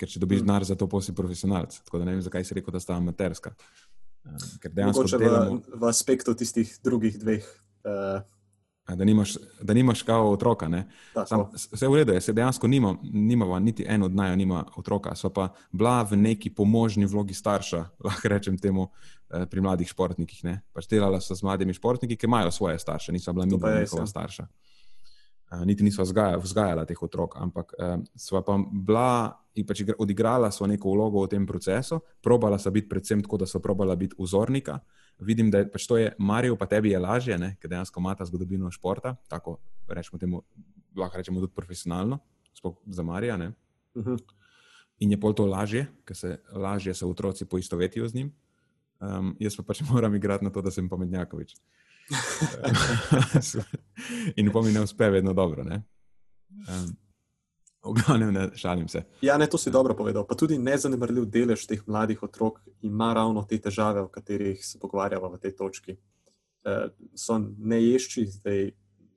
Ker če dobiš mm. denar za to, pa si profesionalc. Tako da ne vem, zakaj si rekel, da sta amaterska. Uh, ker dejansko delamo... v, v aspektu tistih drugih dveh. Uh da nimaš, da nimaš kao otroka. Sam, vse v redu, jaz dejansko nimam, nimava, niti en od naju nima otroka, so pa bila v neki pomožni vlogi starša, lahko rečem temu, eh, pri mladih športnikih. Pač delala so z mladimi športniki, ki imajo svoje starše, niso bila njihova ja. starša. Uh, niti niso vzgajala teh otrok, ampak uh, sva pa bila in pač odigrala so neko vlogo v tem procesu, probala so biti predvsem tako, da so probala biti vzornika, vidim, da je pač to je Marijo, pa tebi je lažje, ne? ker dejansko ima ta zgodovino športa, tako rečemo temu, lahko rečemo tudi profesionalno, sploh za Marija. Uh mhm. -huh. In je pol to lažje, ker se lažje se otroci poistovetijo z njim. Um, jaz pa pač moram igrati na to, da sem pametnjakovič. in pa mi ne uspe vedno dobro. Um, V glavnem, ne šalim se. Ja, ne, to si dobro povedal. Pa tudi nezanemrljiv delež teh mladih otrok ima ravno te težave, o katerih se pogovarjamo v tej točki. E, so neješči zdaj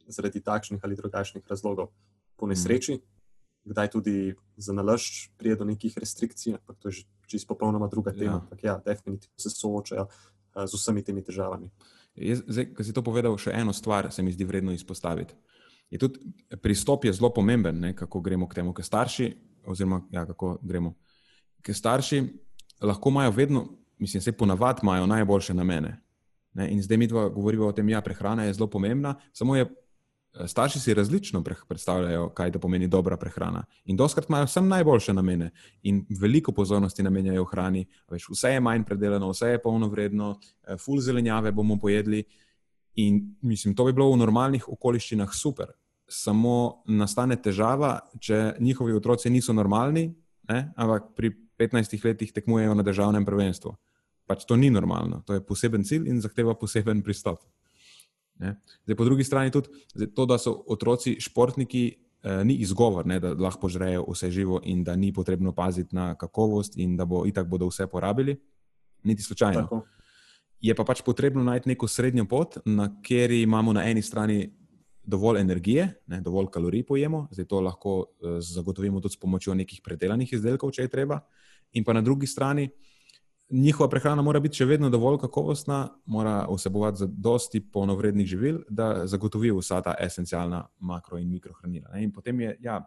zaradi takšnih ali drugačnih razlogov. Po nesreči, mm. kdaj tudi za nalašč prije do nekih restrikcij, ampak to je že čisto popolnoma druga tema. Ja. Ampak ja, definitivno se soočajo z vsemi temi težavami. Jaz, zdaj, ko si to povedal, še eno stvar se mi zdi vredno izpostaviti. Je tudi pristop je zelo pomemben, ne, kako gremo k temu, ker starši, oziroma ja, kako gremo. Ker starši lahko imajo vedno, mislim, se ponavadi imajo najboljše namene. Ne, in zdaj mi dva govorimo o tem, da ja, prehrana je zelo pomembna, samo je Eh, starši si različno predstavljajo, kaj to pomeni dobra prehrana. In doskrat imajo vsem najboljše namene in veliko pozornosti namenjajo hrani. Veš, vse je manj predelano, vse je polno vredno, eh, full zelenjave bomo pojedli. In mislim, to bi bilo v normalnih okoliščinah super. Samo nastane težava, če njihovi otroci niso normalni, ne? ampak pri 15 letih tekmujejo na državnem prvenstvu. Pač to ni normalno, to je poseben cilj in zahteva poseben pristop. Zdaj, po drugi strani tudi zdaj, to, da so otroci športniki, eh, ni izgovor, ne, da lahko požrejo vse živo in da ni potrebno paziti na kakovost in da bo itak bodo vse porabili, niti slučajno. Tako. Je pa pač potrebno najti neko srednjo pot, na kateri imamo na eni strani dovolj energije, ne, dovolj kalorij pojemo, zdaj to lahko eh, zagotovimo tudi s pomočjo nekih predelanih izdelkov, če je treba, in pa na drugi strani njihova prehrana mora biti še vedno dovolj kakovostna, mora vsebovati dosti polnovrednih živil, da zagotovi vsa ta esencialna makro in mikrohranila. Ne? In potem je, ja,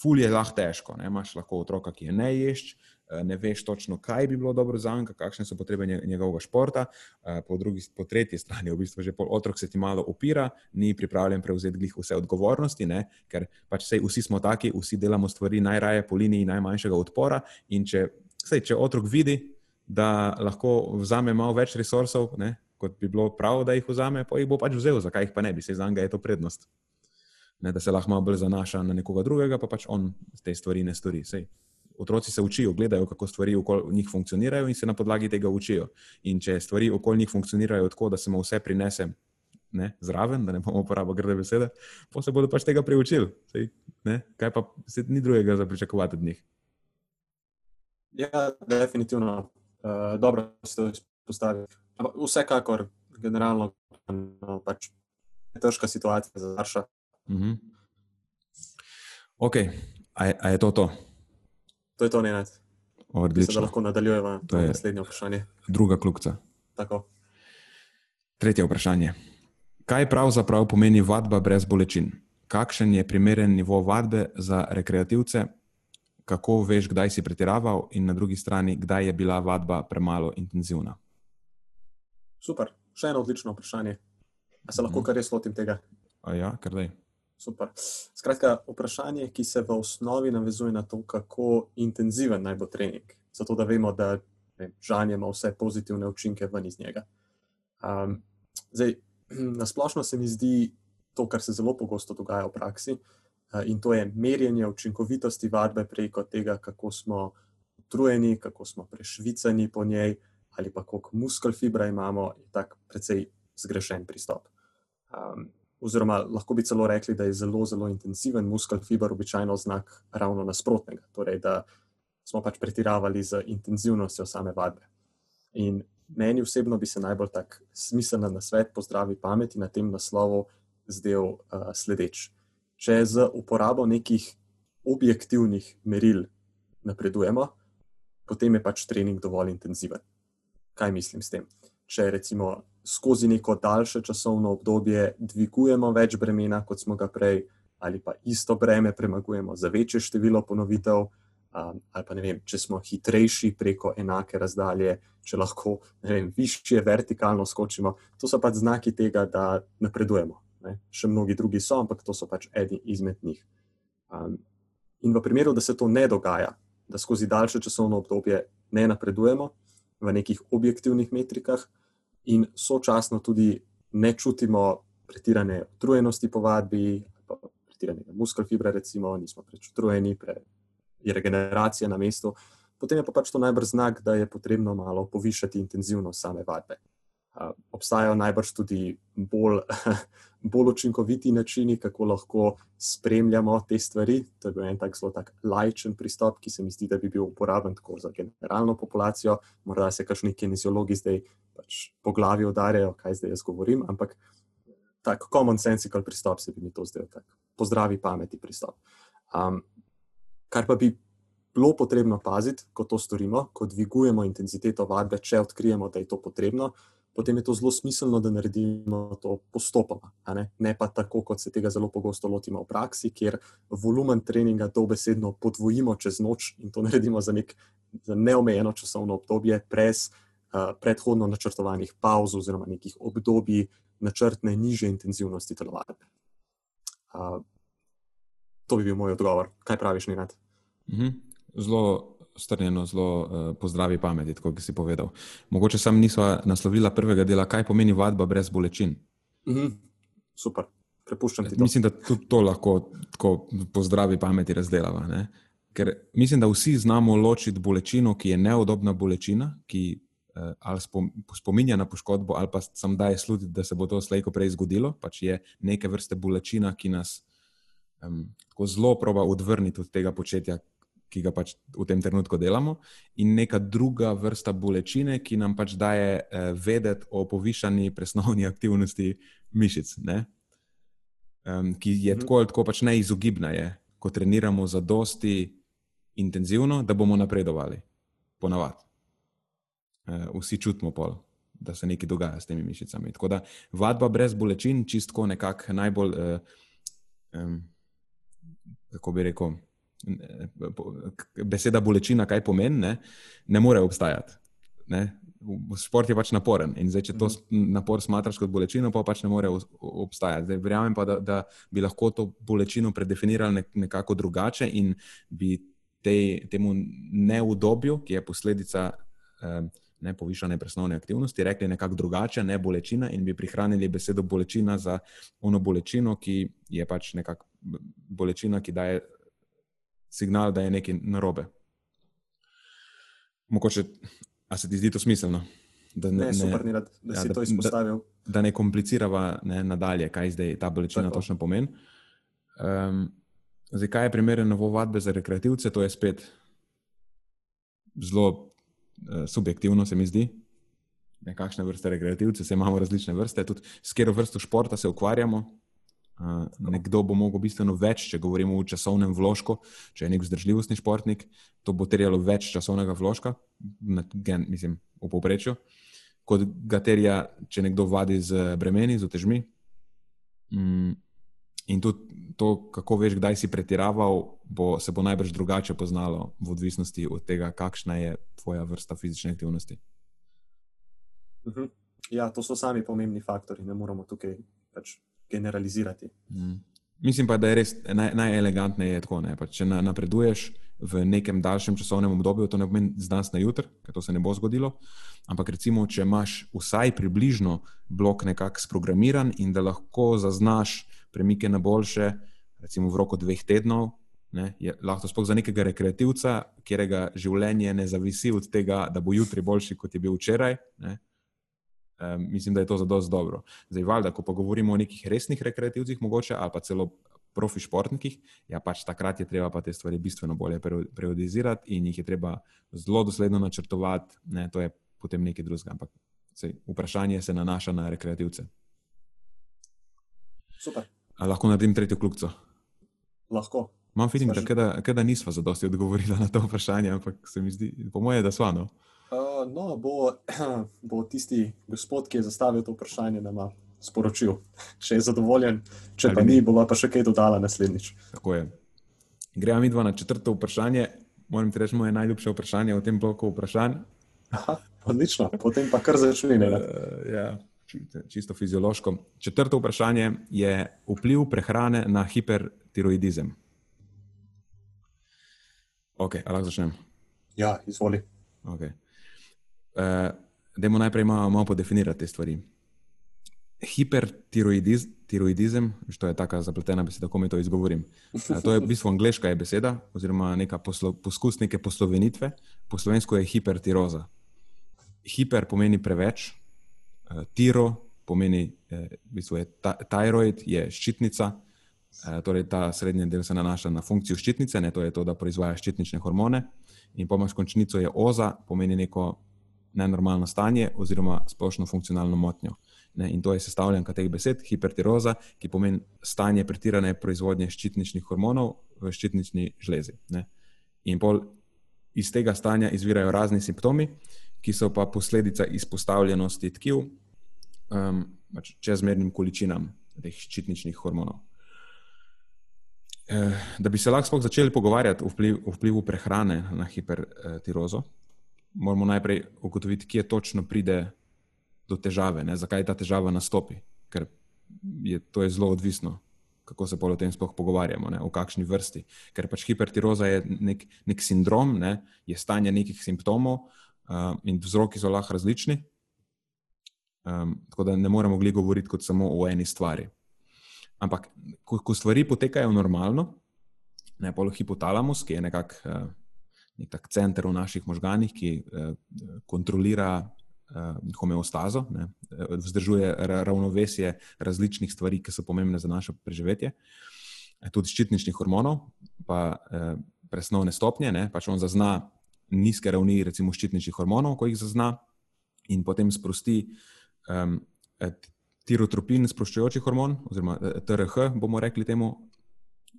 ful je lahko težko. Ne? Imáš lahko otroka, ki je ne ješ, eh, ne veš točno, kaj bi bilo dobro za njega, kakšne so potrebe njegovega športa. Eh, po, drugi, po tretji strani, v bistvu, že otrok se ti malo upira, ni pripravljen prevzeti vse odgovornosti, ne? ker pač sej, vsi smo taki, vsi delamo stvari najraje po liniji najmanjšega odpora. In če, sej, če otrok vidi, da lahko vzame malo več resursov, ne, kot bi bilo prav, da jih vzame, pa jih bo pač vzel, zakaj jih pa ne bi, se za njega je to prednost. Ne, da se lahko malo bolj zanaša na nekoga drugega, pa pač on te stvari ne stori. Sej, otroci se učijo, gledajo, kako stvari okoli njih funkcionirajo in se na podlagi tega učijo. In če stvari okoli njih funkcionirajo tako, da se mu vse prinese ne, zraven, da ne bomo uporabljali grde besede, pa se bodo pač tega priučili. Sej, ne, kaj pa se ni drugega za pričakovati od njih. Ja, definitivno. Eh, dobro ste to izpostavili. Vsekakor, generalno, no, pač je težka situacija za starša. Mm -hmm. Ok, a a je to to? To je to, ne enajst. Odlično. Da lahko nadaljujemo to je naslednje vprašanje. Druga klukca. Tako. Tretje vprašanje. Kaj pravzaprav pomeni vadba brez bolečin? Kakšen je primeren nivo vadbe za rekreativce, kako veš, kdaj si pretiraval, in na drugi strani, kdaj je bila vadba premalo intenzivna? Super, še eno odlično vprašanje. A se lahko mhm. kar res lotim tega? A ja, kar da je. Super. Skratka, vprašanje, ki se v osnovi navezuje na to, kako intenziven naj bo trening, zato da vemo, da žanje ima vse pozitivne učinke ven iz njega. Um, zdaj, na splošno se mi zdi to, kar se zelo pogosto dogaja v praksi, uh, in to je merjenje učinkovitosti vadbe preko tega, kako smo utrujeni, kako smo prešvicani po njej, ali pa koliko muskel fibra imamo, je tak precej zgrešen pristop. Um, oziroma, lahko bi celo rekli, da je zelo, zelo intenziven muskel fibr običajno znak ravno nasprotnega, torej da smo pač pretiravali z intenzivnostjo same vadbe. In meni osebno bi se najbolj tak smiselna na svet, pozdravi pameti na tem naslovu, zdel uh, sledeč če z uporabo nekih objektivnih meril napredujemo, potem je pač trening dovolj intenziven. Kaj mislim s tem? Če recimo skozi neko daljše časovno obdobje dvigujemo več bremena, kot smo ga prej, ali pa isto breme premagujemo za večje število ponovitev, um, ali pa ne vem, če smo hitrejši preko enake razdalje, če lahko vem, višje vertikalno skočimo, to so pač znaki tega, da napredujemo. Ne? Še mnogi drugi so, ampak to so pač eni izmed njih. Um, in v primeru, da se to ne dogaja, da skozi daljše časovno obdobje ne napredujemo v nekih objektivnih metrikah, in sočasno tudi ne čutimo pretirane utrujenosti po vadbi, pretiranega muskelfibra, recimo, nismo preveč utrujeni, pre, je regeneracija na mestu, potem je pa pač to najbrž znak, da je potrebno malo povišati intenzivnost same vadbe obstajajo najbrž tudi bolj, bolj učinkoviti načini, kako lahko spremljamo te stvari. To je bil en tak zelo tak lajčen pristop, ki se mi zdi, da bi bil uporaben tako za generalno populacijo. Morda se kakšni kineziologi zdaj pač po glavi udarjajo, kaj zdaj jaz govorim, ampak tak common sensical pristop se bi mi to zdel, tak pozdravi pameti pristop. Um, kar pa bi bilo potrebno paziti, ko to storimo, ko dvigujemo intenziteto vadbe, če odkrijemo, da je to potrebno, potem je to zelo smiselno, da naredimo to postopoma. Ne? ne pa tako, kot se tega zelo pogosto lotimo v praksi, kjer volumen treninga dobesedno podvojimo čez noč in to naredimo za, nek, za neomejeno časovno obdobje, brez uh, predhodno načrtovanih pauz oziroma nekih obdobij načrtne niže intenzivnosti telovadbe. Uh, to bi bil moj odgovor. Kaj praviš, Nina? Mhm. Zelo strnjeno, zelo uh, pozdravi pameti, kot si povedal. Mogoče sam nisva naslovila prvega dela, kaj pomeni vadba brez bolečin. Mhm. Super, prepuščam ti to. Mislim, da tudi to lahko tako pozdravi pameti razdelava. Ne? Ker mislim, da vsi znamo ločiti bolečino, ki je neudobna bolečina, ki uh, ali spominja na poškodbo, ali pa sam daje slutiti, da se bo to slejko prej zgodilo. Pač je neke vrste bolečina, ki nas um, tako zelo proba odvrniti od tega početja, ki ga pač v tem trenutku delamo, in neka druga vrsta bolečine, ki nam pač daje uh, vedeti o povišani presnovni aktivnosti mišic, um, ki je mhm. tako ali tako pač neizogibna, je, ko treniramo za dosti intenzivno, da bomo napredovali, ponavadi. Uh, vsi čutimo pol. Da se nekaj dogaja s temi mišicami. Tako da vadba brez bolečin, čistko nekako najbolj, uh, um, kako bi rekel, beseda bolečina, kaj pomeni, ne, ne more obstajati. Ne. Šport je pač naporen in zdaj, če to mhm. napor smatraš kot bolečino, pa pač ne more obstajati. Zdaj, verjamem pa, da, da bi lahko to bolečino predefinirali nekako drugače in bi te, temu neudobju, ki je posledica eh, ne, povišane presnovne aktivnosti, rekli nekako drugače, ne bolečina in bi prihranili besedo bolečina za ono bolečino, ki je pač nekako bolečina, ki daje signal, da je nekaj narobe. Mogoče, a se ti zdi to smiselno? Da ne, ne, super, ni, da, da ja, si to izpostavil. Da, da ne komplicirava ne, nadalje, kaj zdaj ta bolečina Tako. točno pomeni. Um, zdaj, kaj je primeren novo vadbe za rekreativce, to je spet zelo uh, subjektivno, se mi zdi. Nekakšne vrste rekreativce, se imamo različne vrste, tudi s katero vrsto športa se ukvarjamo. Uh, nekdo bo mogel bistveno več, če govorimo o časovnem vložku. Če je nek vzdržljivostni športnik, to bo terjalo več časovnega vložka, gen, mislim, v povprečju, kot ga terja, če nekdo vadi z bremeni, z otežmi. Mm, in tudi to, kako veš, kdaj si pretiraval, bo, se bo najbrž drugače poznalo, v odvisnosti od tega, kakšna je tvoja vrsta fizične aktivnosti. Uh mhm. -huh. Ja, to so sami pomembni faktori, ne moramo tukaj pač generalizirati. Mm. Mislim pa, da je res naj, najelegantneje tako. Ne? Če na, napreduješ v nekem daljšem časovnem obdobju, to ne pomeni z danes na jutr, ker to se ne bo zgodilo. Ampak recimo, če imaš vsaj približno blok nekako sprogramiran in da lahko zaznaš premike na boljše, recimo v roku dveh tednov. Ne, je lahko sploh za nekega rekreativca, katerega življenje ne zavisi od tega, da bo jutri boljši, kot je bil včeraj. Ne, um, mislim, da je to za dosti dobro. Zdaj, valjda, ko pa govorimo o nekih resnih rekreativcih, mogoče ali pa celo profi športnikih, ja, pač takrat je treba pa te stvari bistveno bolje periodizirati in jih je treba zelo dosledno načrtovati. Ne, to je potem nekaj drugega. Ampak sej, vprašanje se nanaša na rekreativce. Super. A lahko naredim tretjo kljubico? Lahko. Imam feeling, da, da nisva zadosti odgovorila na to vprašanje, ampak se mi zdi, po moje, da sva. No? No, bo, bo tisti gospod, ki je zastavil to vprašanje, nama sporočil, če je zadovoljen, če pa ni, bo pa še kaj dodala naslednjič. Tako je. Gremo mi dva na četrto vprašanje. Moram ti reči, moje najljubše vprašanje v tem bloku vprašanj. Aha, odlično, potem pa kar začne. Uh, ja, čisto fiziološko. Četrto vprašanje je vpliv prehrane na hipertiroidizem. Ok, ali lahko začnem? Ja, izvoli. Okay. Uh, Dajmo najprej malo, malo podefinirati te stvari. Hipertiroidizem, što je tako zapletena beseda, kako mi to izgovorim. Uh, to je v bistvu angliška beseda, oziroma neka poslo, poskus neke poslovenitve. Po slovensko je hipertiroza. Hiper pomeni preveč, uh, tiro pomeni, eh, v bistvu je ta, tiroid, je ščitnica. Torej, ta srednji del se nanaša na funkcijo ščitnice, ne to je to, da proizvaja ščitnične hormone. In pomaž končnico je oza, pomeni neko nenormalno stanje oziroma splošno funkcionalno motnjo. Ne, in to je sestavljanka teh besed, hipertiroza, ki pomeni stanje pretirane proizvodnje ščitničnih hormonov v ščitnični žlezi. Ne. In pol iz tega stanja izvirajo razni simptomi, ki so pa posledica izpostavljenosti tkiv um, pač čezmernim količinam teh ščitničnih hormonov. Eh, da bi se lahko začeli pogovarjati o vpliv, vplivu prehrane na hipertirozo, moramo najprej ugotoviti, kje točno pride do težave, ne? zakaj ta težava nastopi. Ker je to je zelo odvisno, kako se o tem sploh pogovarjamo, ne? v kakšni vrsti. Ker pač hipertiroza je nek, nek sindrom, ne? je stanje nekih simptomov uh, in vzroki so lahko različni. Um, tako da ne moremo govoriti kot samo o eni stvari. Ampak, ko, ko stvari potekajo normalno, ne pa hipotalamus, ki je nekak, uh, nek tak center v naših možganih, ki uh, kontrolira uh, homeostazo, ne, vzdržuje ravnovesje različnih stvari, ki so pomembne za naše preživetje, tudi ščitničnih hormonov, pa presnovne stopnje. Ne, pač on zazna nizke ravni, recimo ščitničnih hormonov, ko jih zazna, in potem sprosti. Um, tirotropin, sproščujoči hormon, oziroma eh, TRH, bomo rekli temu,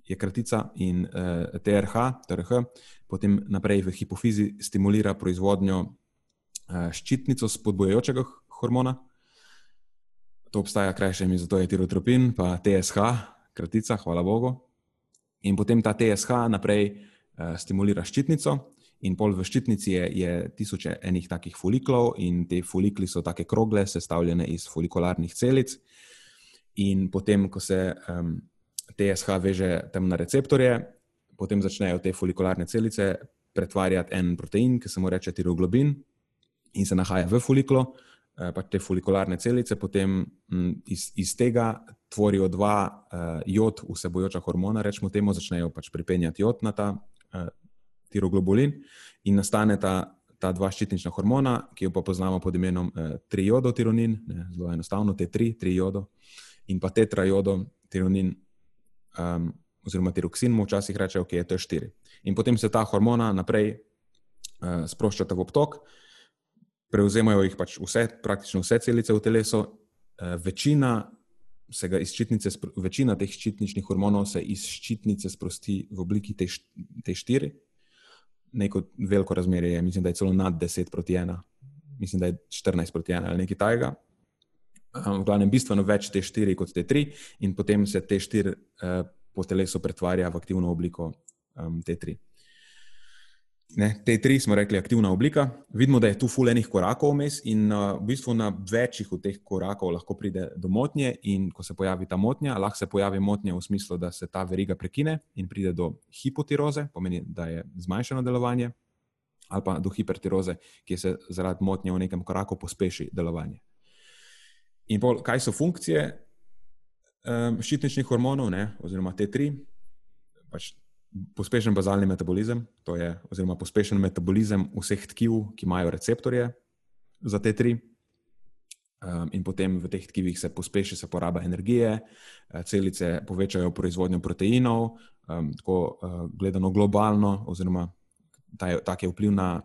je kratica, in uh, eh, TRH, TRH, potem naprej v hipofizi stimulira proizvodnjo uh, ščitnico spodbojajočega hormona. To obstaja krajše ime, zato je tirotropin, pa TSH, kratica, hvala Bogu. In potem ta TSH naprej uh, stimulira ščitnico, In pol v ščitnici je, je tisoče enih takih foliklov, in te folikli so take krogle, sestavljene iz folikularnih celic. In potem, ko se um, TSH veže tam na receptorje, potem začnejo te folikularne celice pretvarjati en protein, ki se mu reče tiroglobin, in se nahaja v foliklu. Eh, pa te folikularne celice potem m, iz, iz tega tvorijo dva uh, jod, vsebojoča hormona, rečemo temu, začnejo pač pripenjati jod na ta uh, tiroglobulin in nastane ta, ta dva ščitnična hormona, ki jo pa poznamo pod imenom eh, trijodotironin, zelo enostavno, te tri, trijodo in pa tetrajodotironin, um, oziroma tiroksin, mu včasih rečejo, je to štiri. In potem se ta hormona naprej uh, sproščata v obtok, prevzemajo jih pač vse, praktično vse celice v telesu, uh, večina. Ščitnice, večina teh ščitničnih hormonov se iz ščitnice sprosti v obliki te, te štiri, neko veliko razmerje, mislim, da je celo nad 10 proti 1, mislim, da je 14 proti 1 ali nekaj tajega. V glavnem, bistveno več te 4 kot te 3, in potem se te 4 uh, eh, po telesu pretvarja v aktivno obliko um, te 3. Ne, te tri smo rekli, aktivna oblika. Vidimo, da je tu fulejnih korakov vmes, in uh, v bistvu na večjih od teh korakov lahko pride do motnje. In ko se pojavi ta motnja, lahko se pojavi motnja v smislu, da se ta veriga prekine in pride do hipotiroze, pomeni, da je zmanjšano delovanje, ali pa do hipertiroze, ki se zaradi motnje v nekem koraku pospeši delovanje. In pol, kaj so funkcije um, ščitničnih hormonov, ne, oziroma te tri? Pač pospešen bazalni metabolizem, to je, oziroma pospešen metabolizem vseh tkiv, ki imajo receptorje za te tri. Um, in potem v teh tkivih se pospeši se poraba energije, eh, celice povečajo proizvodnjo proteinov, um, tako uh, gledano globalno, oziroma tak je vpliv na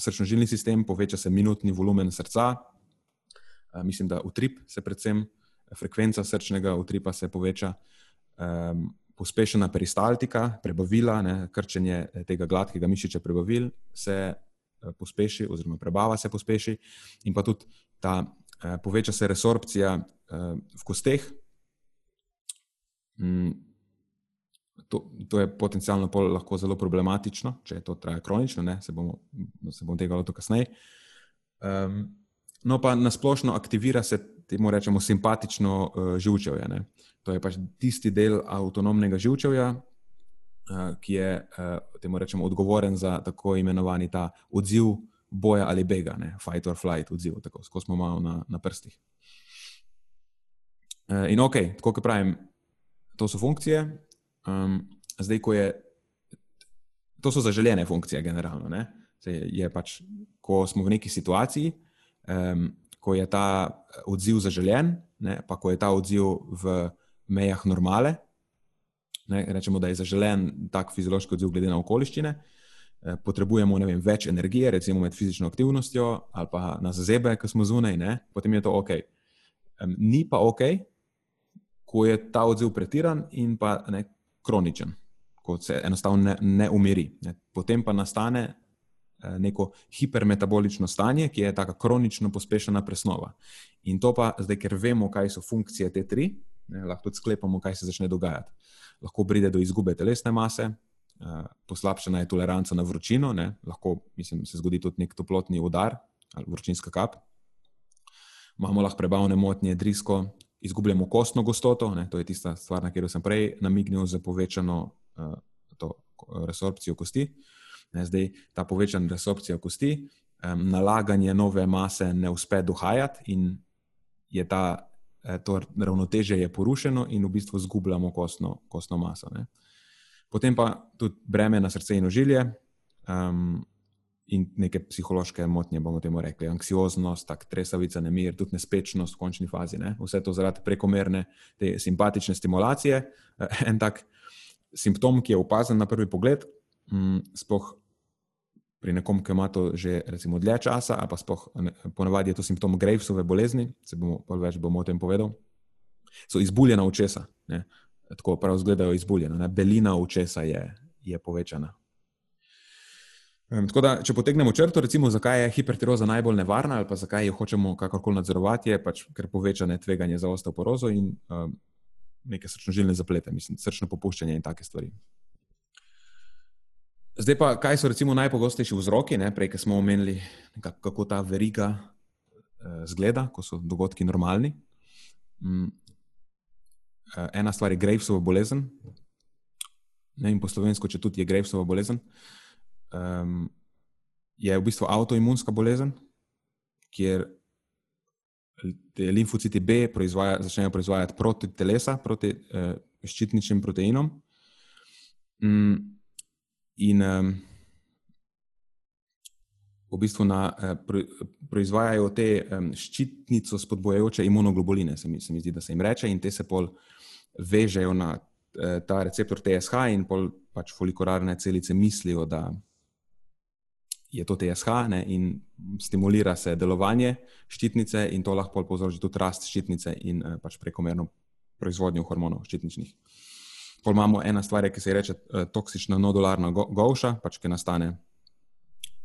srčno-žilni sistem, poveča se minutni volumen srca, mislim, da utrip se predvsem, frekvenca srčnega utripa se poveča. Um, pospešena peristaltika, prebavila, ne, krčenje eh, tega gladkega mišiča prebavil se eh, pospeši, oziroma prebava se pospeši, in pa tudi ta eh, poveča se resorpcija v kosteh. Mm, to, to je potencialno lahko zelo problematično, če to traja kronično, ne, se bomo, bomo tega lotil kasneje. Um, no, pa nasplošno aktivira se, temu rečemo, simpatično uh, živčevje. Ne. To je pač tisti del avtonomnega živčevja, eh, ki je, eh, temu rečemo, odgovoren za tako imenovani ta odziv boja ali bega, ne? fight or flight odziv, tako kot smo malo na, na prstih. Eh, in ok, tako kot pravim, to so funkcije. Um, zdaj, ko je. To so zaželjene funkcije, generalno. Je pač, ko smo v neki situaciji, um, ko je ta odziv zaželjen, ne, pa ko je ta odziv v mejah normale. Ne, rečemo, da je zaželen tak fiziološki odziv, glede na okoliščine. Eh, potrebujemo vem, več energije, recimo med fizično aktivnostjo ali pa na zebe, ki smo zunaj, ne, potem je to ok. Ni pa ok, ko je ta odziv pretiran in pa ne, kroničen, ko se enostavno ne, ne umiri. Ne. Potem pa nastane neko hipermetabolično stanje, ki je tako kronično pospešena presnova. In to pa zdaj, ker vemo, kaj so funkcije te tri, ne, lahko tudi sklepamo, kaj se začne dogajati. Lahko pride do izgube telesne mase, poslabšana je toleranca na vročino, ne, lahko mislim, se zgodi tudi nek toplotni udar ali vročinska kap. Imamo lahko prebavne motnje, drisko, izgubljamo kostno gostoto, ne, to je tista stvar, na katero sem prej namignil, za povečano uh, to, resorpcijo kosti. Ne, zdaj ta povečana resorpcija kosti, um, nalaganje nove mase ne uspe dohajati, in je ta, eh, to ravnoteže je porušeno, in v bistvu izgubljamo kostno, kostno maso. Ne. Potem pa tudi breme na srce in ožilje. Um, in neke psihološke motnje, bomo temu rekli, anksioznost, tak, tresavica, nemir, tudi nespečnost v končni fazi. Ne? Vse to zaradi prekomerne te simpatične stimulacije. En tak simptom, ki je opazen na prvi pogled, mm, sploh pri nekom, ki ima to že recimo dlje časa, a pa sploh ponavadi je to simptom Gravesove bolezni, se bomo pa več bomo o tem povedal, so izbuljena očesa. Ne? Tako prav izgledajo izbuljena, belina očesa je, je povečana. Um, tako da, če potegnemo črto, recimo, zakaj je hipertiroza najbolj nevarna ali pa zakaj jo hočemo kakorkoli nadzorovati, je pač ker povečane tveganje za osteoporozo in um, neke srčno-žilne zaplete, mislim, srčno popuščanje in take stvari. Zdaj pa, kaj so recimo najpogostejši vzroki, ne? prej, smo omenili, kako ta veriga uh, zgleda, ko so dogodki normalni. Um, uh, ena stvar je Gravesova bolezen, ne? in po slovensko, če tudi je Gravesova bolezen um, je v bistvu avtoimunska bolezen, kjer limfociti B proizvaja, začnejo proizvajati proti telesa, proti uh, ščitničnim proteinom. Um, in um, v bistvu na, uh, pro, proizvajajo te um, ščitnico spodbojajoče imunoglobuline, se mi, se mi zdi, da se jim reče, in te se pol vežejo na uh, ta receptor TSH, in pol pač folikurarne celice mislijo, da je to TSH ne, in stimulira se delovanje ščitnice, in to lahko povzroči tudi rast ščitnice in eh, pač prekomerno proizvodnjo hormonov ščitničnih. Pol imamo ena stvar, ki se ji reče eh, toksična nodularna govša, pač ki nastane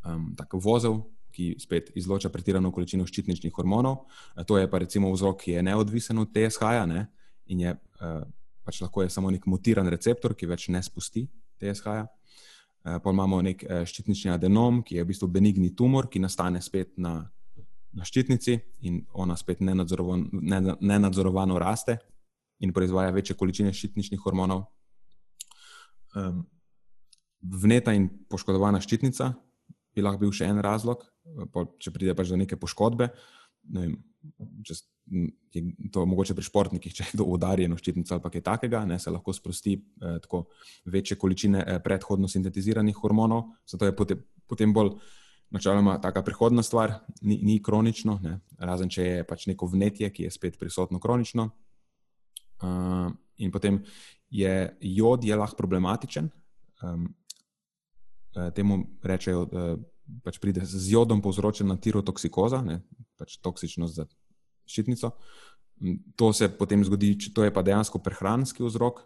um, tako vozel, ki spet izloča pretirano količino ščitničnih hormonov. E, to je pa recimo vzrok, ki je neodvisen od TSH-ja ne, in je uh, pač lahko je samo nek mutiran receptor, ki več ne spusti TSH-ja. Eh, pa imamo nek eh, ščitnični adenom, ki je v bistvu benigni tumor, ki nastane spet na, na ščitnici in ona spet nenadzorovano, nenadzorovano raste in proizvaja večje količine ščitničnih hormonov. Um, vneta in poškodovana ščitnica bi lahko bil še en razlog, če pride pač do neke poškodbe. Ne vem, če je to mogoče pri športnikih, če je kdo udarjen v ščitnico ali kaj takega, ne, se lahko sprosti eh, tako večje količine eh, predhodno sintetiziranih hormonov. Zato je potem, potem bolj načeloma taka prihodna stvar, ni, ni kronično, ne, razen če je pač neko vnetje, ki je spet prisotno kronično. Uh, in potem je jod je lahko problematičen. Um, temu rečejo, da pač pride z jodom povzročena tirotoksikoza, ne, pač toksičnost za ščitnico. To se potem zgodi, to je pa dejansko prehranski vzrok.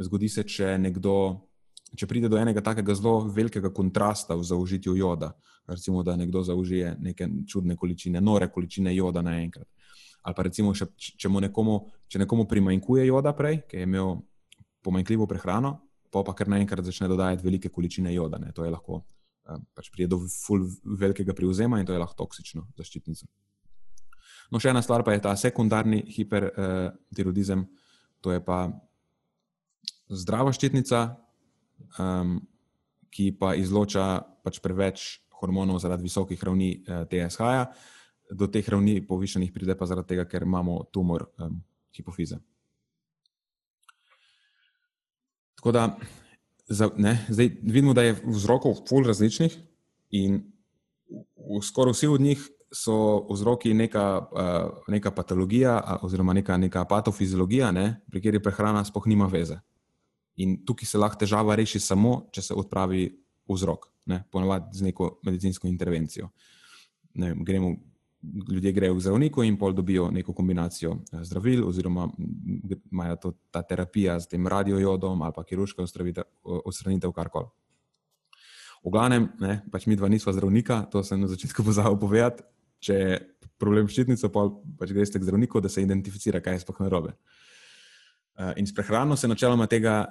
Zgodi se, če nekdo, če pride do enega takega zelo velikega kontrasta v zaužitju joda, recimo, da nekdo zaužije neke čudne količine, nore količine joda naenkrat. Ali pa recimo, še, če mu nekomu, če nekomu primanjkuje joda prej, ker je imel pomanjkljivo prehrano, pa pa kar naenkrat začne dodajati velike količine joda. Ne. To je lahko, eh, pač pride do velikega privzema in to je lahko toksično za ščitnico. No, še ena stvar pa je ta sekundarni hipertiroidizem, to je pa zdrava ščitnica, um, ki pa izloča pač preveč hormonov zaradi visokih ravni eh, TSH-ja, do teh ravni povišenih pride pa zaradi tega, ker imamo tumor um, hipofize. Tako da za, ne, zdaj vidimo, da je vzrokov ful različnih in v skoraj vsi od njih so vzroki neka, uh, neka patologija oziroma neka, neka patofiziologija, ne, pri kateri prehrana sploh nima veze. In tukaj se lahko težava reši samo, če se odpravi vzrok, ponovadi z neko medicinsko intervencijo. Ne, gremo, ljudje grejo k zdravniku in pol dobijo neko kombinacijo eh, zdravil, oziroma imajo to, ta terapija z tem radiojodom ali pa kirurško odstranitev, karkoli. V glavnem, ne, pač mi dva nisva zdravnika, to sem na začetku pozabil povedati. Če je problem ščitnico, pa pač greste k zdravniku, da se identificira, kaj je sploh narobe. Uh, in s prehrano se načeloma tega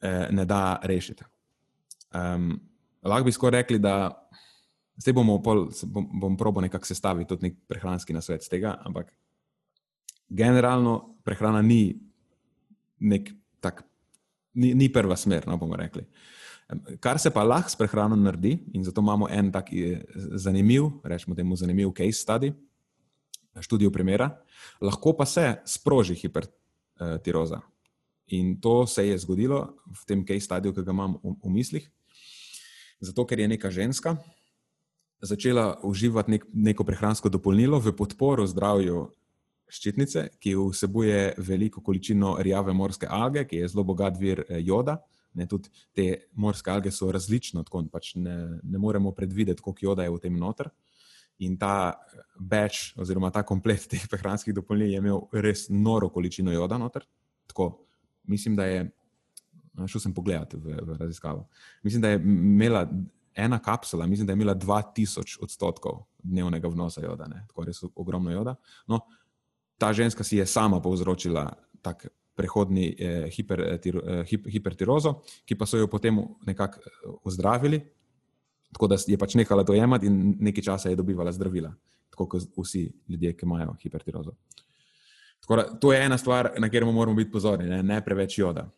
eh, ne da rešiti. Um, lahko bi skoraj rekli, da zdaj bomo pol, bom, bom probo nekako sestaviti tudi nek prehranski nasvet z tega, ampak generalno prehrana ni nek tak, ni, ni prva smer, no bomo rekli. Kar se pa lahko s prehrano naredi, in zato imamo en tak eh, zanimiv, rečemo temu zanimiv case study, študijo primera, lahko pa se sproži hipertiroza. In to se je zgodilo v tem case studiu, ki ga imam v, v mislih, zato ker je neka ženska začela uživati nek, neko prehransko dopolnilo v podporo zdravju ščitnice, ki vsebuje veliko količino rjave morske alge, ki je zelo bogat vir eh, joda. Ne, tudi te morske alge so različne, tako pač ne, ne moremo predvideti, koliko joda je v tem noter. In ta več, oziroma ta komplet teh prehranskih dopolnil je imel res noro količino joda noter. Tako, mislim, da je, šel sem pogledati v, v raziskavo, mislim, da je imela ena kapsula, mislim, da je imela 2000 odstotkov dnevnega vnosa joda, ne, tako res ogromno joda. No, ta ženska si je sama povzročila tak prehodni eh, hiper, eh, eh hip, hipertirozo, ki pa so jo potem nekako eh, ozdravili, tako da je pač nehala to jemati in nekaj časa je dobivala zdravila, tako kot vsi ljudje, ki imajo hipertirozo. Da, to je ena stvar, na katero moramo biti pozorni, ne, ne preveč joda.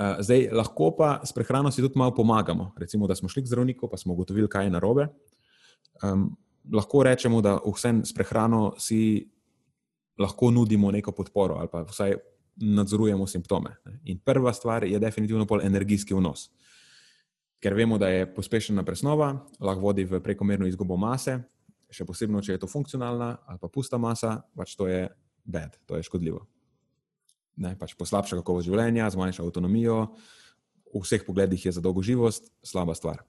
Uh, zdaj, lahko pa s prehrano si tudi malo pomagamo. Recimo, da smo šli k zdravniku, pa smo ugotovili, kaj je narobe. Um, lahko rečemo, da vsem s prehrano si lahko nudimo neko podporo ali pa vsaj nadzorujemo simptome. In prva stvar je definitivno pol energijski vnos. Ker vemo, da je pospešena presnova, lahko vodi v prekomerno izgubo mase, še posebej, če je to funkcionalna ali pa pusta masa, pač to je bed, to je škodljivo. Ne, pač poslabša kakovost življenja, zmanjša avtonomijo, v vseh pogledih je za dolgo živost slaba stvar.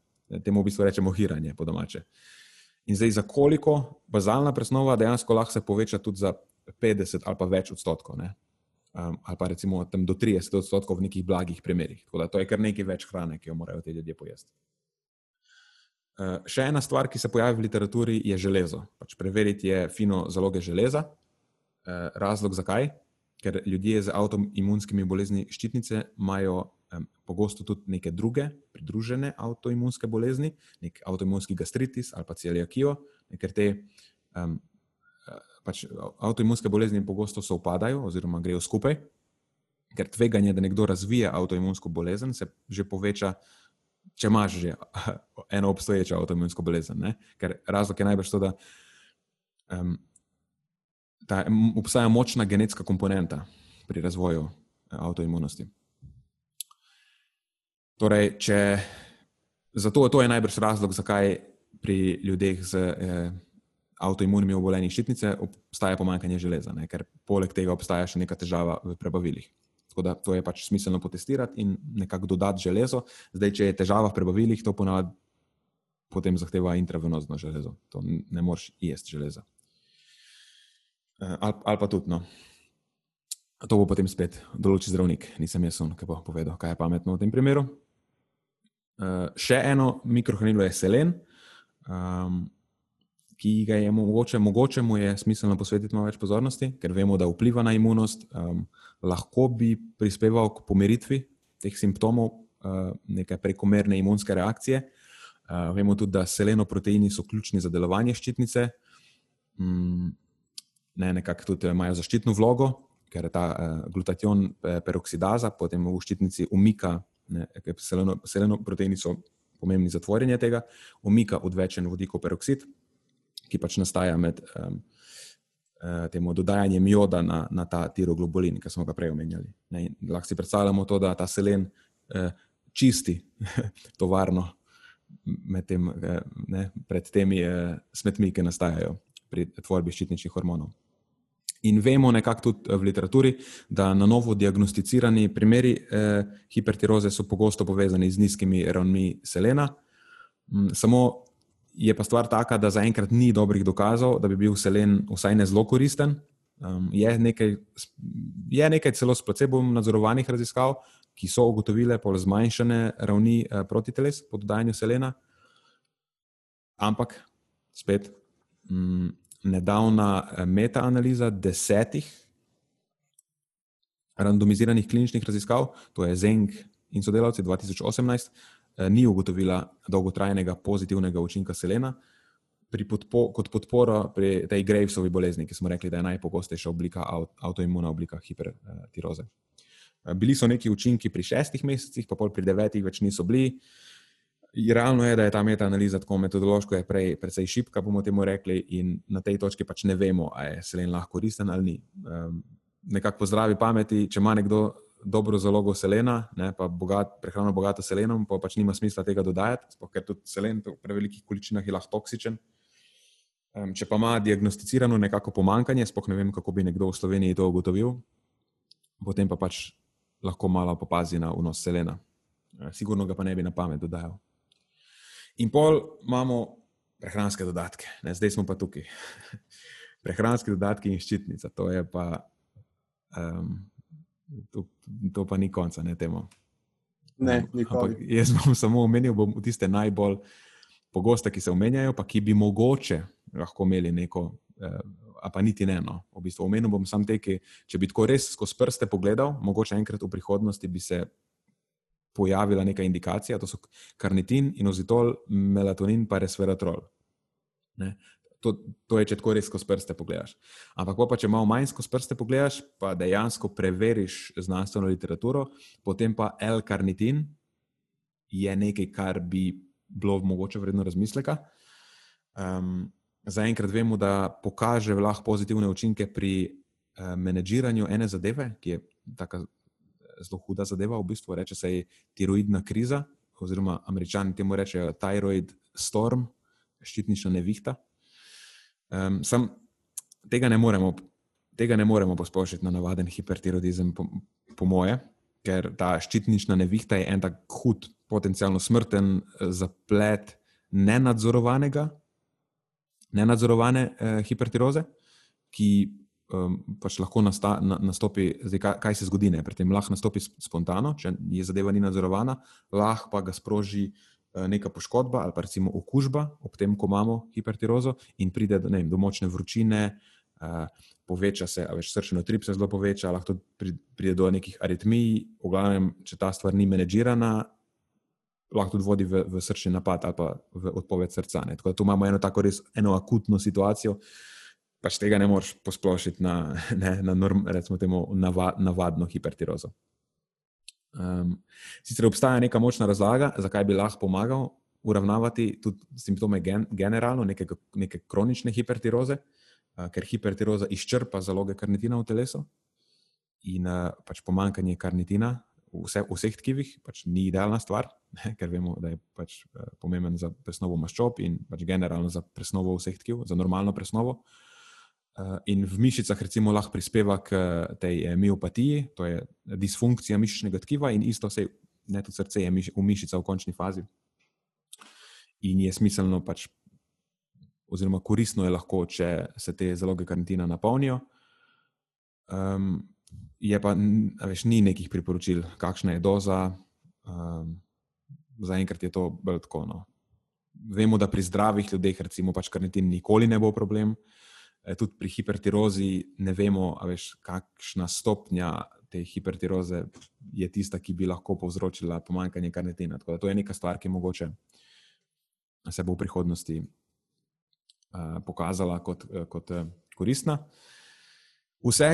Temu v bistvu rečemo hiranje po domače. In zdaj, za koliko bazalna presnova dejansko lahko se poveča tudi za 50 ali pa več odstotkov, um, ali pa recimo do 30 odstotkov v nekih blagih primerih. Tako da to je kar nekaj več hrane, ki jo morajo ti ljudje pojesti. Uh, še ena stvar, ki se pojavi v literaturi, je železo. Pač preveriti je fino zaloge železa. Uh, razlog zakaj? Ker ljudje z avtoimunskimi bolezni ščitnice imajo um, pogosto tudi neke druge pridružene avtoimunske bolezni, nek avtoimunski gastritis ali pa celiakijo, ker te um, pač avtoimunske bolezni pogosto sovpadajo oziroma grejo skupaj, ker tveganje, da nekdo razvije avtoimunsko bolezen, se že poveča, če imaš že eno obstoječo avtoimunsko bolezen. Ne? Ker razlog je najbrž to, da um, ta, obstaja močna genetska komponenta pri razvoju eh, avtoimunosti. Torej, če, zato to je najbrž razlog, zakaj pri ljudeh z eh, avtoimunimi obolenji ščitnice, obstaja pomankanje železa, ne? ker poleg tega obstaja še neka težava v prebavilih. Tako da to je pač smiselno potestirati in nekako dodati železo. Zdaj, če je težava v prebavilih, to ponavadi potem zahteva intravenozno železo. To ne moreš jesti železa. Eh, ali, ali pa tudi, no. To bo potem spet določil zdravnik, nisem jaz, ki bo povedal, kaj je pametno v tem primeru. Uh, še eno mikrohranilo je selen. Um, ki ga je mogoče, mogoče mu je smiselno posvetiti malo več pozornosti, ker vemo, da vpliva na imunost, um, lahko bi prispeval k pomiritvi teh simptomov, uh, neke prekomerne imunske reakcije. Uh, vemo tudi, da selenoproteini so ključni za delovanje ščitnice, um, ne, nekako tudi imajo zaščitno vlogo, ker ta uh, glutatijon peroksidaza potem v ščitnici umika, selenoproteini so pomembni za tvorjenje tega, umika odvečen vodikov peroksid ki pač nastaja med uh, tem dodajanjem joda na, na ta tiroglobulin, ki smo ga prej omenjali. Ne, lahko si predstavljamo to, da ta selen uh, čisti tovarno tem, uh, ne, pred temi uh, smetmi, ki nastajajo pri tvorbi ščitničnih hormonov. In vemo nekako tudi v literaturi, da na novo diagnosticirani primeri eh, hipertiroze so pogosto povezani z nizkimi ravnmi selena. Samo je pa stvar taka, da zaenkrat ni dobrih dokazov, da bi bil selen vsaj ne zelo koristen. Um, je, nekaj, je nekaj celo s placebom nadzorovanih raziskav, ki so ugotovile pol zmanjšane ravni uh, protiteles po dodajanju selena. Ampak spet m, nedavna metaanaliza desetih randomiziranih kliničnih raziskav, to je Zeng in sodelavci 2018, eh, ni ugotovila dolgotrajnega pozitivnega učinka selena podpo, kot podporo pri tej Gravesovi bolezni, ki smo rekli, da je najpogostejša oblika avtoimuna oblika hipertiroze. Eh, bili so neki učinki pri šestih mesecih, pa pol pri devetih več niso bili. Realno je, da je ta metaanaliza tako metodološko prej, precej šipka, bomo temu rekli, in na tej točki pač ne vemo, ali je selen lahko koristen ali ni. Um, nekako po zdravi pameti, če ima nekdo dobro zalogo selena, ne, pa bogat, prehrano bogato selenom, pa pač nima smisla tega dodajati, spoh, ker tudi selen v prevelikih količinah je lahko toksičen. Um, če pa ima diagnosticirano nekako pomankanje, spoh ne vem, kako bi nekdo v Sloveniji to ugotovil, potem pa pač lahko malo popazi na vnos selena. Sigurno ga pa ne bi na pamet dodajal. In pol imamo prehranske dodatke, ne, zdaj smo pa tukaj. Prehranski dodatki in ščitnica, to je pa Um, to, to pa ni konca, ne temu. Ne, Ampak jaz bom samo omenil bom tiste najbolj pogoste, ki se omenjajo, pa ki bi mogoče lahko imeli neko, uh, a pa niti ne. No. V bistvu omenil bom samo te, ki, če bi tako res skozi prste pogledal, mogoče enkrat v prihodnosti bi se pojavila neka indikacija, to so karnitin, inozitol, melatonin, pa resveratrol. Ne to, to je, če tako res skozi prste pogledaš. Ampak, pa, če malo manj skozi prste pogledaš, pa dejansko preveriš znanstveno literaturo, potem pa L-karnitin je nekaj, kar bi bilo mogoče vredno razmisleka. Um, Zaenkrat vemo, da pokaže lahko pozitivne učinke pri uh, menedžiranju ene zadeve, ki je tako zelo huda zadeva, v bistvu reče se tiroidna kriza, oziroma američani temu rečejo thyroid storm, ščitnična nevihta. Um, sam tega ne moremo, tega ne moremo posplošiti na navaden hipertiroidizem, po, po moje, ker ta ščitnična nevihta je en tak hud, potencialno smrten eh, zaplet nenadzorovanega, nenadzorovane eh, hipertiroze, ki um, pač lahko nasta, na, nastopi, zdaj, kaj, kaj se zgodi, ne, pri tem lahko nastopi spontano, če je zadeva ni nadzorovana, lahko pa ga sproži. Eh, neka poškodba ali pa recimo okužba, ob tem, ko imamo hipertirozo in pride do, vem, do močne vročine, uh, poveča se, več srčno trip se zelo poveča, lahko pride do nekih aritmij, v glavnem, če ta stvar ni menedžirana, lahko tudi vodi v, v srčni napad ali pa v odpoved srca. Ne. Tako da tu imamo eno tako res eno akutno situacijo. Pač tega ne moreš posplošiti na, ne, na norm, recimo, temu, nava, navadno hipertirozo. Um, sicer obstaja neka močna razlaga, zakaj bi lahko pomagal uravnavati tudi simptome gen, generalno, neke, neke kronične hipertiroze, uh, ker hipertiroza izčrpa zaloge karnitina v telesu in uh, pač pomankanje karnitina vse, vseh tkivih pač ni idealna stvar, ne, ker vemo, da je pač, uh, pomemben za presnovo maščob in pač generalno za presnovo vseh tkiv, za normalno presnovo. In v mišicah, recimo, lahko prispeva k tej eh, miopatiji, to je disfunkcija mišičnega tkiva, in isto se ne tudi srce je v mišicah v končni fazi. In je smiselno, pač, oziroma koristno je lahko, če se te zaloge karantina napolnijo. Um, je pa, veš, ni nekih priporočil, kakšna je doza. Um, Zaenkrat je to bolj tako. No. Vemo, da pri zdravih ljudeh, recimo, pač karnitin nikoli ne bo problem. Uh, tudi pri hipertirozi ne vemo, veš, kakšna stopnja te hipertiroze je tista, ki bi lahko povzročila pomankanje karnitina. Tako da to je neka stvar, ki mogoče se bo v prihodnosti uh, pokazala kot, uh, kot uh, koristna. Vse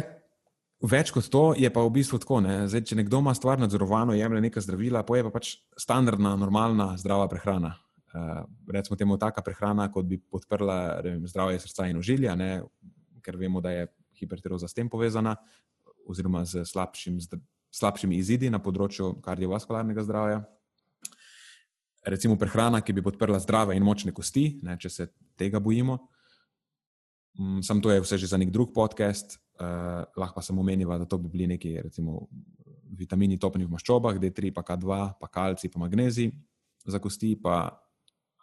več kot to je pa v bistvu tako. Zdaj, če nekdo ima stvar nadzorovano, jemlje neka zdravila, poje pa pač standardna, normalna, zdrava prehrana. Eh, recimo, temu taka prehrana, kot bi podprla vem, zdravje srca in ožilja, ne? ker vemo, da je hipertiroza s tem povezana, oziroma z slabšim, slabšimi izidi na področju kardiovaskularnega zdravja. Recimo prehrana, ki bi podprla zdrave in močne kosti, ne, če se tega bojimo. Mm, Sam to je vse že za nek drug podcast, uh, lahko pa samo meniva, da to bi bili neki, recimo, vitamini topni v maščobah, D3, pa K2, pa kalci, pa magnezij za kosti, pa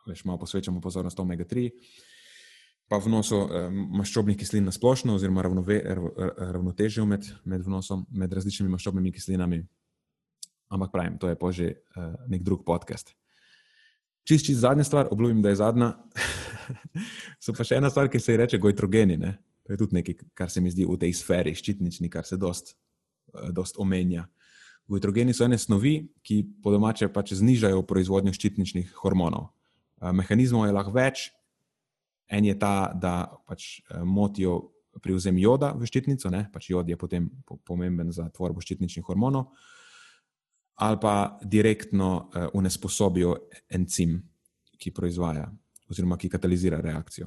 veš, malo posvečamo pozornost omega-3, pa vnosu eh, maščobnih kislin na splošno, oziroma ravnove, ravnotežje med, med vnosom, med različnimi maščobnimi kislinami. ampak pravim, to je pa že uh, nek drug podcast. Čist, čist zadnja stvar, obljubim, da je zadnja. so pa še ena stvar, ki se ji reče gojtrogeni. Ne? To je tudi nekaj, kar se mi zdi v tej sferi ščitnični, kar se dost, uh, dost omenja. Gojtrogeni so ene snovi, ki po domače pač znižajo proizvodnjo ščitničnih hormonov. Uh, mehanizmov je lahko več. En je ta, da pač uh, motijo privzem joda v ščitnico, ne? pač jod je potem pomemben za tvorbo ščitničnih hormonov, ali pa direktno unesposobijo encim, ki proizvaja oziroma ki katalizira reakcijo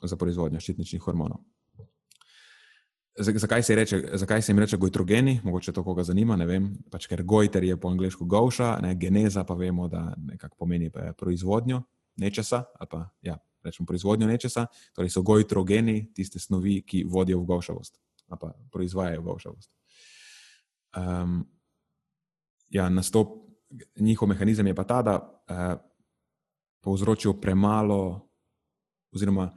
za proizvodnjo ščitničnih hormonov. Zakaj se, reče, zakaj se jim reče gojtrogeni, mogoče to koga zanima, ne vem, pač ker gojter je po angliško gauša, ne, geneza pa vemo, da nekako pomeni proizvodnjo nečesa ali pa ja, rečemo, proizvodnjo nečesa, torej so gojtrogeni, tiste snovi, ki vodijo v gošavost ali pa proizvajajo gošavost. Um, ja, nastop, njihov mehanizem je pa ta, da uh, povzročijo premalo, oziroma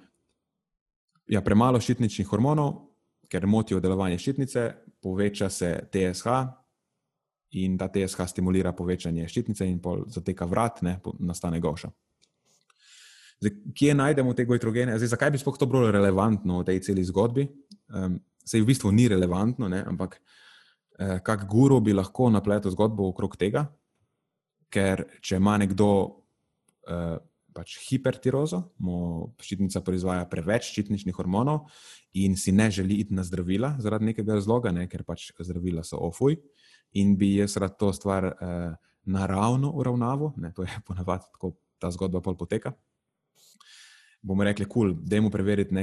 ja, premalo ščitničnih hormonov, ker motijo delovanje ščitnice, poveča se TSH. In ta TSH stimulira povečanje ščitnice, in zateka vrat, ne, nastane goša. Zdaj, kje najdemo te gojtrogene? Zdaj, zakaj bi sploh to bilo relevantno v tej celi zgodbi? Um, Sej v bistvu ni relevantno, ne? ampak eh, kak guru bi lahko napletel zgodbo okrog tega, ker če ima nekdo eh, pač hipertirozo, mu ščitnica proizvaja preveč ščitničnih hormonov in si ne želi iti na zdravila zaradi nekega razloga, ne? ker pač zdravila so ofuj in bi jaz rad to stvar eh, naravno uravnaval, to je ponavadi tako ta zgodba pol poteka bomo rekli, kul, cool, da jemo preveriti,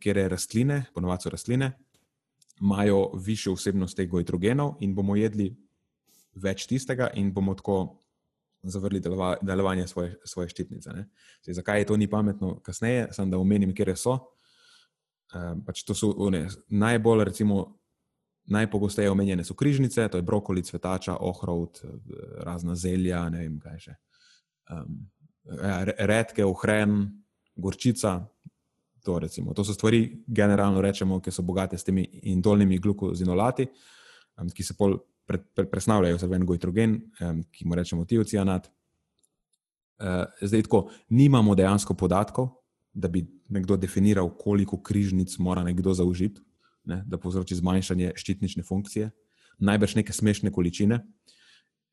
kje rastline, ponovadi so rastline, imajo više vsebnost teh gojtrogenov in bomo jedli več tistega in bomo tako zavrli delova, delovanje svoje, svoje ščitnice. Zdaj, zakaj je to ni pametno kasneje, samo da omenim, kje so. Um, pač to so one, najbolj, recimo, najpogosteje omenjene so križnice, to je brokoli, cvetača, ohrovt, razna zelja, ne vem kaj še. Um, redke, ohren, gorčica. To, recimo, to so stvari, generalno rečemo, ki so bogate s temi indolnimi glukozinolati, ki se pol pre, pre, presnavljajo v en gojtrogen, ki mu rečemo tiocianat. Eh, zdaj, tako, nimamo dejansko podatkov, da bi nekdo definiral, koliko križnic mora nekdo zaužiti, ne, da povzroči zmanjšanje ščitnične funkcije, najbrž neke smešne količine.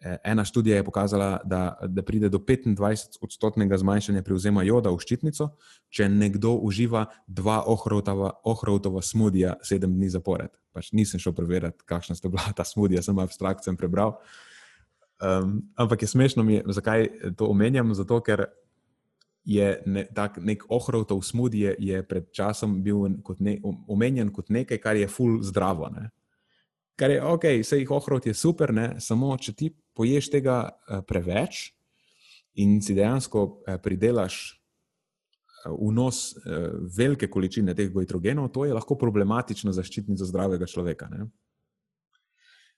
Eh, ena študija je pokazala, da, da pride do 25-odstotnega zmanjšanja prevzema joda v ščitnico, če nekdo uživa dva ohrovtova smudija sedem dni zapored. Pač nisem šel preveriti, kakšna sta bila ta smudija, sem abstrakcijo prebral. Um, ampak je smešno, mi, zakaj to omenjam? Zato, ker je ne, tak, nek ohrovtov smudij pred časom bil kot ne, omenjen kot nekaj, kar je full zdravo. Ne? Kar je ok, vse jih ohrot je super, ne? samo če ti poješ tega uh, preveč in si dejansko uh, pridelaš uh, vnos velike količine teh gojtrogenov, to je lahko problematično za ščitnico zdravega človeka.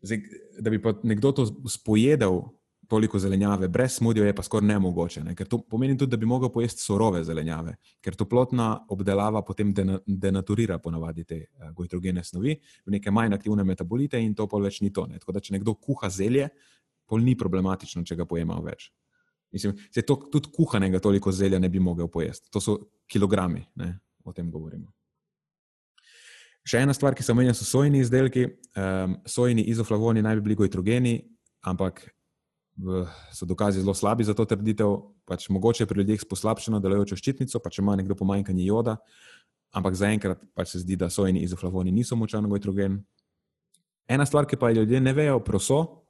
Zdaj, da bi pa nekdo to spojedel, toliko zelenjave, brez smodijo je pa skoraj nemogoče. Ne? Ker to pomeni tudi, da bi lahko pojesti surove zelenjave, ker toplotna obdelava potem denaturira ponavadi te gojtrogene snovi v neke manj aktivne metabolite in to pol več ni to. Ne? Tako da, če nekdo kuha zelje, pol ni problematično, če ga pojema več. Mislim, se to tudi kuhanega toliko zelja ne bi mogel pojesti. To so kilogrami, ne? o tem govorimo. Še ena stvar, ki se omenja, so sojni izdelki. Um, sojni izoflavoni naj bi bili gojtrogeni, ampak so dokazi zelo slabi za to trditev. Pač mogoče pri ljudeh s poslabšeno delujočo ščitnico, pa če ima nekdo pomanjkanje joda, ampak zaenkrat pač se zdi, da sojeni izoflavoni niso močan gojtrogen. Ena stvar, ki pa ljudje ne vejo, proso,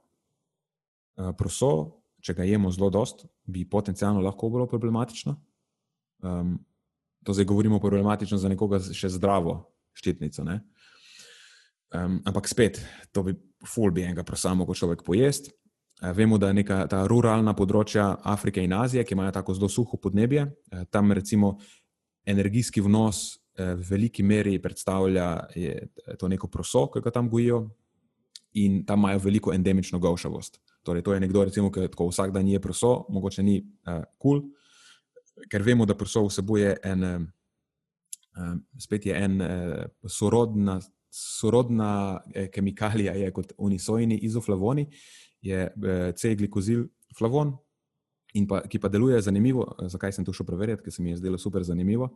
proso, če ga jemo zelo dost, bi potencialno lahko bilo problematično. Um, to zdaj govorimo problematično za nekoga še zdravo ščitnico. Um, ampak spet, to bi ful bi enega prosa mogel človek pojesti. Eh, vemo, da je neka ta ruralna področja Afrike in Azije, ki imajo tako zelo suho podnebje, eh, tam recimo energijski vnos eh, v veliki meri predstavlja to neko proso, ki ga tam gojijo, in tam imajo veliko endemično gaušavost. Torej, to je nekdo, recimo, ki tako vsak dan je proso, mogoče ni kul, uh, cool, ker vemo, da proso vsebuje en, uh, spet je en uh, sorodna, sorodna eh, kemikalija, je kot unisojni izoflavoni. je C-glikozil flavon, pa, ki pa deluje zanimivo. Zakaj sem to šel preverjati, ker se mi je zdelo super zanimivo.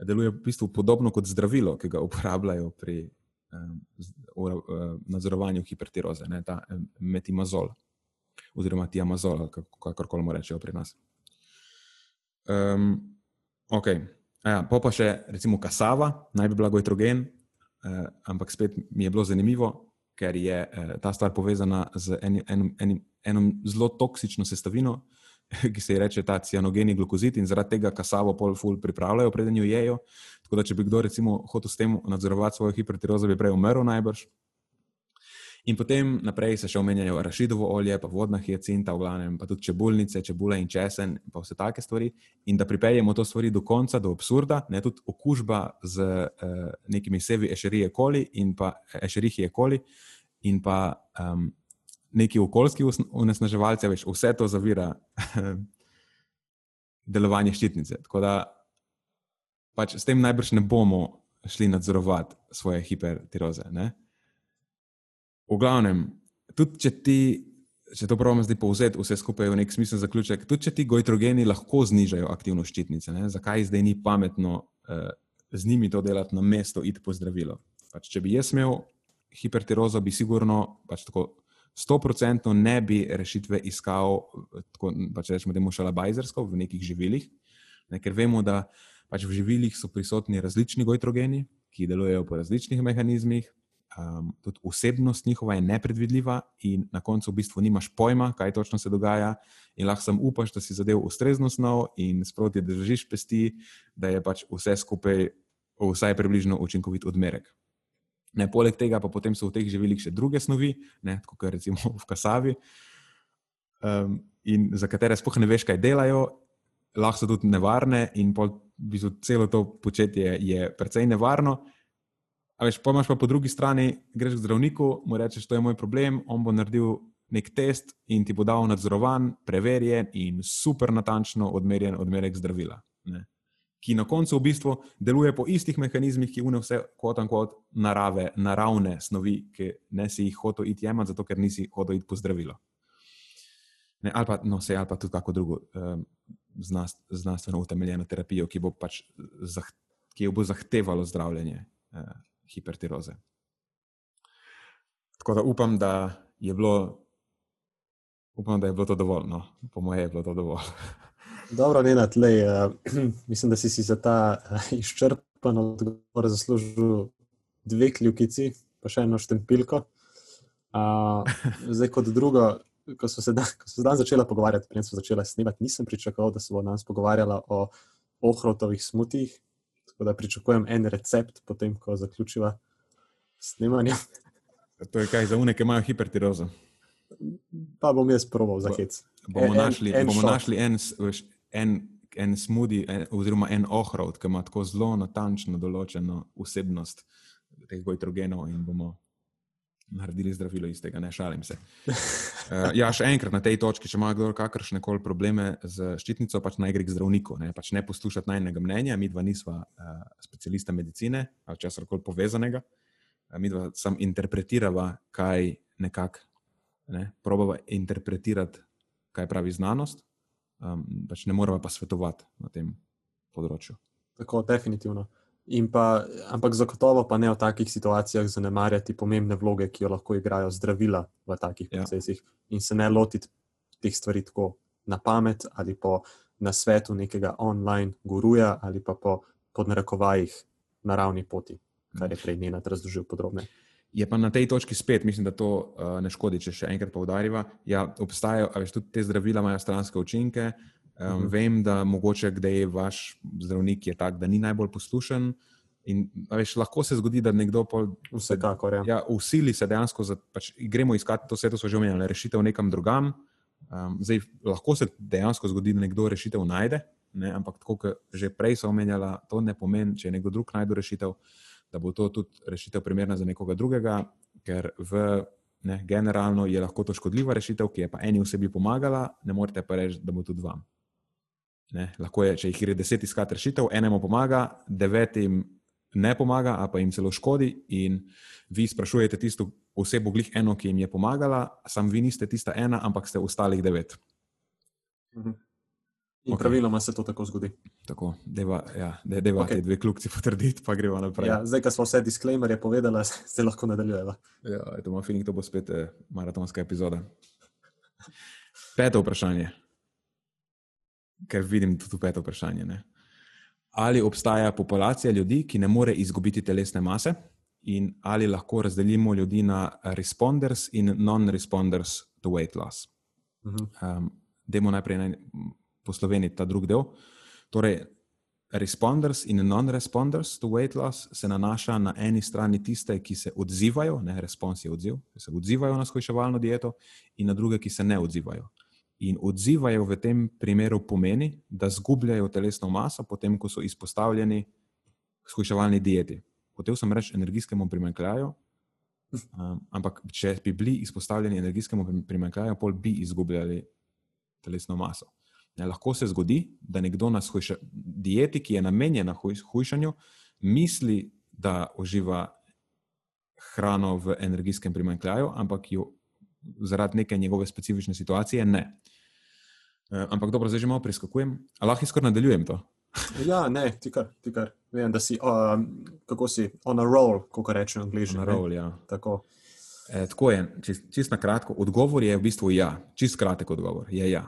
Deluje v bistvu podobno kot zdravilo, ki ga uporabljajo pri um, nadzorovanju hipertiroze, ne, ta metimazol oziroma tiamazol, kakorkoli moramo reči pri nas. Um, ok, ja, pa pa še recimo kasava, naj bi bila goitrogen, uh, ampak spet mi je bilo zanimivo, ker je uh, ta stvar povezana z en, en, en, eno zelo toksično sestavino, ki se ji reče ta cianogeni glukozid in zaradi tega kasavo pol ful pripravljajo, preden jo jejo. Tako da, če bi kdo recimo hotel s tem nadzorovati svojo hipertirozo, bi prej umrl najbrž. In potem naprej se še omenjajo rašidovo olje, pa vodna hiacinta, v glavnem, pa tudi čebulnice, čebule in česen, pa vse take stvari. In da pripeljemo to stvari do konca, do absurda, ne tudi okužba z uh, nekimi sevi ešerije koli in pa ešerihije koli in pa um, neki okoljski onesnaževalci, več vse to zavira delovanje ščitnice. Tako da pač s tem najbrž ne bomo šli nadzorovati svoje hipertiroze. Ne? V glavnem, tudi če ti, če to pravimo zdaj povzeti, vse skupaj v nek smisel zaključek, tudi če ti goitrogeni lahko znižajo aktivnost ščitnice, ne? zakaj zdaj ni pametno uh, z njimi to delati na mesto, iti po zdravilo. Pač, če bi jaz imel hipertirozo, bi sigurno pač tako. Sto procentno ne bi rešitve iskal, tako pač rečemo, da je mošala bajzersko v nekih živilih, ne, ker vemo, da pač v živilih so prisotni različni goitrogeni, ki delujejo po različnih mehanizmih, um, tudi osebnost njihova je nepredvidljiva, in na koncu v bistvu nimaš pojma, kaj točno se dogaja, in lahko samo upaš, da si zadev ustrezno snov in sproti držiš pesti, da je pač vse skupaj vsaj približno učinkovit odmerek. Ne, poleg tega pa potem so v teh živilih še druge snovi, kot recimo v kasavi, um, in za katere sploh ne veš, kaj delajo, lahko so tudi nevarne, in pol, v bistvu, celo to početje je precej nevarno. Veš, pa imaš pa po drugi strani, greš k zdravniku, mu rečeš, to je moj problem, on bo naredil nek test in ti bo dal nadzorovan, preverjen in super natančno odmerjen odmerek zdravila. Ne? Ki na koncu v bistvu deluje po istih mehanizmih, ki une vse kot in kot narave, naravne snovi, ki ne si jih hotel iti jemati, zato ker nisi hotel iti po zdravilo. Ne, ali pa, no, se, ali pa tudi kako drugo um, znanstveno utemeljeno terapijo, ki bo pač zah, ki bo zahtevalo zdravljenje. Uh, hipertiroze. Tako da upam, da je bilo, upam, da je bilo to dovolj. No, po mojem, je bilo to dovolj. Dobro, ne na tleh. Uh, mislim, da si, si za ta uh, izčrpen odgovor zaslužil dve kljukici, pa še eno štempilko. Uh, zdaj, kot drugo, ko smo se dan začeli pogovarjati, prej smo začeli snemati, nisem pričakoval, da se bo danes pogovarjala o ohrotovih smutih, Tako da pričakujem en recept, potem ko zaključiva snemanje. To je kaj za unike, ki imajo hipertirozo. Pa bom jaz proval za hec. Bomo en, našli en, bomo našli en, en, en smudi, en, oziroma en ohrov, ki ima tako zelo natančno določeno vsebnost teh gojtrogenov in bomo naredili zdravilo iz tega, ne šalim se. Uh, ja, še enkrat na tej točki, če ima kdo kakršne koli probleme z ščitnico, pač naj gre k zdravniku, ne, pač ne poslušati najnega mnenja. Mi dva nisva uh, specialista medicine ali česar koli povezanega. Uh, mi dva sam interpretirava, kaj nekako, ne, probava interpretirati, kaj pravi znanost, um, pač ne moramo pa svetovati na tem področju. Tako, definitivno. Pa, ampak zagotovo pa ne v takih situacijah zanemarjati pomembne vloge, ki jo lahko igrajo zdravila v takih ja. procesih in se ne lotiti teh stvari tako na pamet ali pa na svetu nekega online guruja ali pa po podnarekovajih naravni poti, kar je prej njenat razložil podrobneje. Je pa na tej točki spet, mislim, da to uh, ne škodi, če še enkrat poudarjava. Ja, obstajajo, a veš, tudi te zdravila imajo stranske učinke, uh, Um, uh -huh. Vem, da mogoče kdaj vaš zdravnik je tak, da ni najbolj poslušen. In, veš, lahko se zgodi, da nekdo vsekakor. Ja. Ja, usili se dejansko, da pač, gremo iskati to sveto, so že omenjali, rešitev nekam drugam. Um, zdaj, lahko se dejansko zgodi, da nekdo rešitev najde, ne? ampak tako kot že prej so omenjali, to ne pomeni, če nekdo drug najde rešitev, da bo to tudi rešitev primerna za nekoga drugega, ker v, ne, generalno je lahko to škodljiva rešitev, ki je pa eni osebi pomagala, ne morete pa reči, da bo tudi vam. Ne, lahko je, če jih je deset iskati rešitev, enemu pomaga, devetim ne pomaga, a pa jim celo škodi. In vi sprašujete tisto, osebo, glih eno, ki jim je pomagala, sam vi niste tista ena, ampak ste ostalih devet. Mhm. In okay. praviloma se to tako zgodi. Tako, deva, ja, de, deva okay. te dve kljubci potrditi, pa gremo naprej. Ja, zdaj, ko smo vse disclaimerje povedali, se lahko nadaljujemo. Ja, to ima feeling, to bo spet eh, maratonska epizoda. Peto vprašanje, ker vidim tudi peto vprašanje. Ne? Ali obstaja populacija ljudi, ki ne more izgubiti telesne mase, in ali lahko razdelimo ljudi na responders in non-responders to weight loss? Uh -huh. um, Demo najprej naj posloveni ta drugi del. Torej, responders in non-responders to weight loss se nanaša na eni strani tiste, ki se odzivajo, ne respons je odziv, ki se odzivajo na shojševalno dieto, in na druge, ki se ne odzivajo. In odzivajo v tem primeru pomeni, da zgubljajo telesno maso, potem ko so izpostavljeni shojševalni dieti. Hotel sem reči energijskemu primankljaju, um, ampak če bi bili izpostavljeni energijskemu primankljaju, pol bi izgubljali telesno maso. Ne, lahko se zgodi, da nekdo na hujša, dieti, ki je namenjena hujšanju, misli, da uživa hrano v energijskem primankljaju, ampak jo zaradi neke njegove specifične situacije ne. E, ampak dobro, zdaj že malo preskakujem. Lahko izkor nadaljujem to. ja, ne, ti kar, ti kar. Vem, da si, um, kako si, on a roll, kako rečem angliško. On a roll, ja. Tako. E, tako je, čist, čist na kratko. Odgovor je v bistvu ja, čist kratek odgovor je ja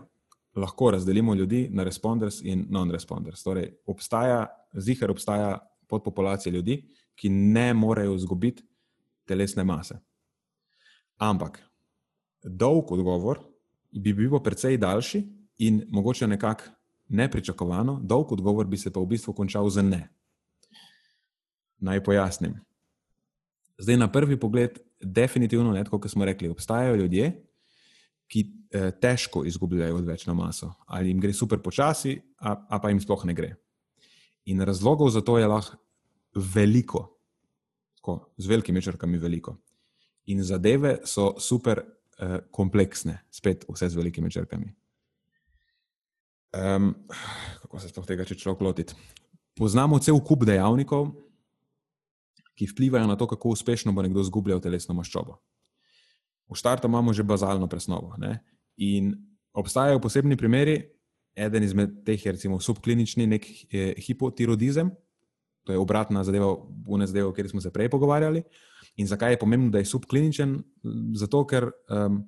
lahko razdelimo ljudi na responders in non-responders. Torej, obstaja, zihar obstaja podpopulacija ljudi, ki ne morejo izgubiti telesne mase. Ampak dolg odgovor bi bil precej daljši in mogoče nekako nepričakovano, dolg odgovor bi se pa v bistvu končal z ne. Naj pojasnim. Zdaj, na prvi pogled, definitivno, ne, kot smo rekli, obstajajo ljudje, ki eh, težko izgubljajo odvečno maso, ali jim gre super počasi, a, a pa jim sploh ne gre. In razlogov za to je lahko veliko, tako, z velikimi črkami veliko. In zadeve so super eh, kompleksne, spet vse z velikimi črkami. Um, kako se sploh tega, če človek loti? Poznamo cel kup dejavnikov, ki vplivajo na to, kako uspešno bo nekdo izgubljal telesno maščobo. V štartu imamo že bazalno presnovo. Ne? In obstajajo posebni primeri, eden izmed teh je recimo subklinični nek eh, hipotiroidizem, to je obratna zadeva, vne zadeve, o kateri smo se prej pogovarjali. In zakaj je pomembno, da je subkliničen? Zato, ker um,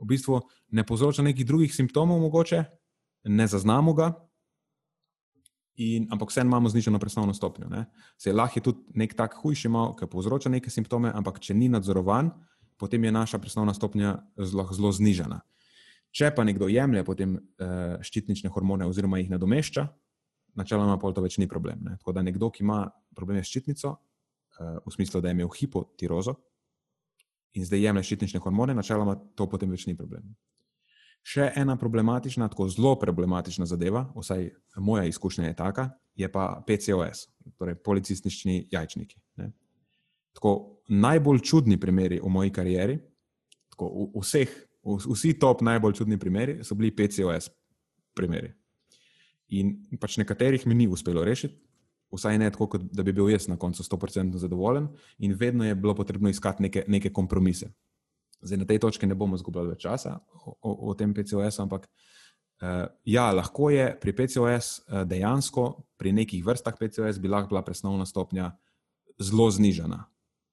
v bistvu ne povzroča nekih drugih simptomov, mogoče ne zaznamo ga. In, ampak vseeno imamo zniženo presnovno stopnjo. Se lahko je tudi nek tak hujši, ki povzroča neke simptome, ampak če ni nadzorovan, potem je naša presnovna stopnja zelo, zelo znižena. Če pa nekdo jemlje potem uh, ščitnične hormone oziroma jih nadomešča, načeloma pa to več ni problem. Ne? Tako da nekdo, ki ima probleme s ščitnico, uh, v smislu, da je imel hipotirozo in zdaj jemlje ščitnične hormone, načeloma to potem več ni problem. Še ena problematična, tako zelo problematična zadeva, vsaj moja izkušnja je taka, je pa PCOS, torej policistični jajčniki. Ne? Tako, najbolj čudni primeri v moji karieri, tako, v, vseh, v, vsi top najbolj čudni primeri, so bili PCOS primeri. In pač nekaterih mi ni uspelo rešiti, vsaj ne tako, da bi bil jaz na koncu 100% zadovoljen, in vedno je bilo potrebno iskati neke, neke kompromise. Zdaj, na tej točki ne bomo izgubljali več časa o, o, o tem PCOS, ampak uh, ja, lahko je pri PCOS uh, eh, dejansko, pri nekih vrstah PCOS, bi lahko bila presnovna stopnja zelo znižena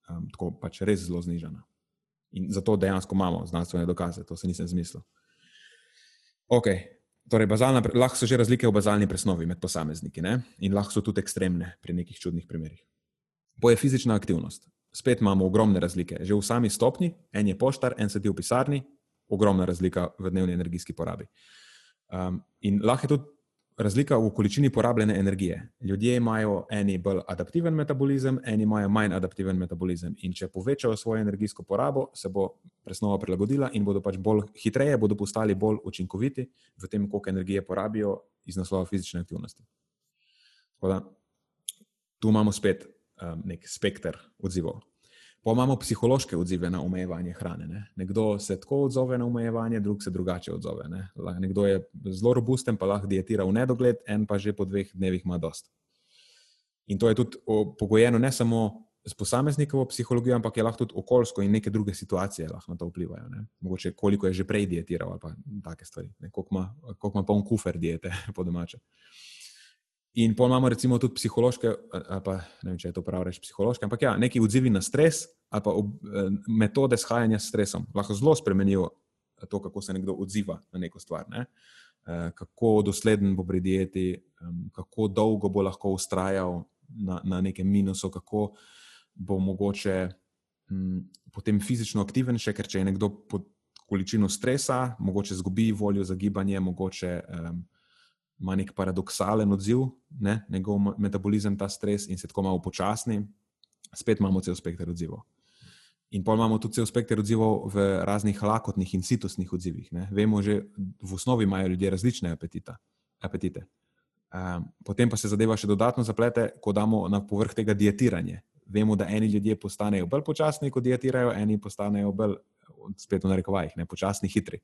um, tako pač res zelo znižena. In zato dejansko imamo znanstvene dokaze, to se nisem zmislil. Ok, torej bazalna, lahko so že razlike v bazalni presnovi med posamezniki ne? in lahko so tudi ekstremne pri nekih čudnih primerih. Poje fizična aktivnost. Spet imamo ogromne razlike. Že v sami stopni, en je poštar, en sedi v pisarni, ogromna razlika v dnevni energijski porabi. Um, in lahko je tudi razlika v količini porabljene energije. Ljudje imajo eni bolj adaptiven metabolizem, eni imajo manj adaptiven metabolizem. In če povečajo svojo energijsko porabo, se bo presnova prilagodila in bodo pač bolj hitreje, bodo postali bolj učinkoviti v tem, koliko energije porabijo iz naslova fizične aktivnosti. Da, tu imamo spet um, nek spekter odzivov. Pa imamo psihološke odzive na omejevanje hrane. Ne? Nekdo se tako odzove na omejevanje, drug se drugače odzove. Ne? Nekdo je zelo robusten, pa lahko dietira v nedogled, en pa že po dveh dnevih ima dost. In to je tudi pogojeno ne samo s posameznikovo psihologijo, ampak je lahko tudi okoljsko in neke druge situacije lahko na to vplivajo. Ne? Mogoče koliko je že prej dietiral ali pa take stvari, koliko ima, koliko ima poln kufer diete po domače. In pa imamo recimo tudi psihološke, pa ne vem, če je to prav reči psihološke, ampak ja, neki odzivi na stres ali pa ob, eh, metode shajanja s stresom lahko zelo spremenijo to, kako se nekdo odziva na neko stvar. Ne? Eh, kako dosleden bo pri dieti, kako dolgo bo lahko ustrajal na, na nekem minusu, kako bo mogoče m, potem fizično aktiven, še ker če je nekdo pod količino stresa, mogoče zgubi voljo za gibanje, mogoče um, ima nek paradoksalen odziv, ne, njegov metabolizem, ta stres in se tako malo upočasni, spet imamo cel spekter odzivov. In pa imamo tudi cel spekter odzivov v raznih lakotnih in citusnih odzivih. Ne. Vemo, že v osnovi imajo ljudje različne apetita, apetite. Um, potem pa se zadeva še dodatno zaplete, ko damo na povrh tega dietiranje. Vemo, da eni ljudje postanejo bolj počasni, ko dietirajo, eni postanejo bolj, spet v narekovajih, ne, počasni, hitri.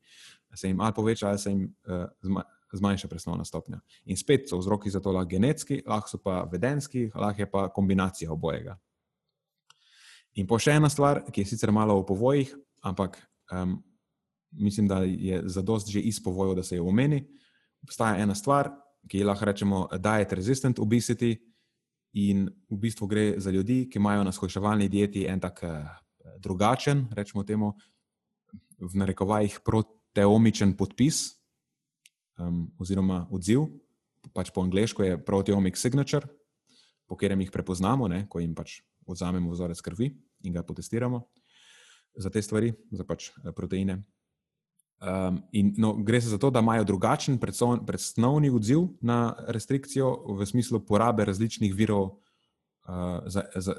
Se jim ali poveča, ali se jim uh, zmanjša presnovna stopnja. In spet so vzroki za to lahko genetski, lahko so pa vedenski, lahko je pa kombinacija obojega. In pa še ena stvar, ki je sicer malo v povojih, ampak um, mislim, da je zadost že iz povojev, da se jo omeni. Obstaja ena stvar, ki lahko rečemo diet resistant obesity, in v bistvu gre za ljudi, ki imajo na shojševalni dieti en tak drugačen, rečemo temu, v narekovajih proteomičen podpis um, oziroma odziv, pač po angliško je proteomic signature, po katerem jih prepoznamo, ne, ko jim pač odzamemo vzorec krvi in ga potestiramo za te stvari, za pač eh, proteine. Um, in, no, gre se za to, da imajo drugačen predsnovni odziv na restrikcijo v smislu porabe različnih virov, uh, za, za,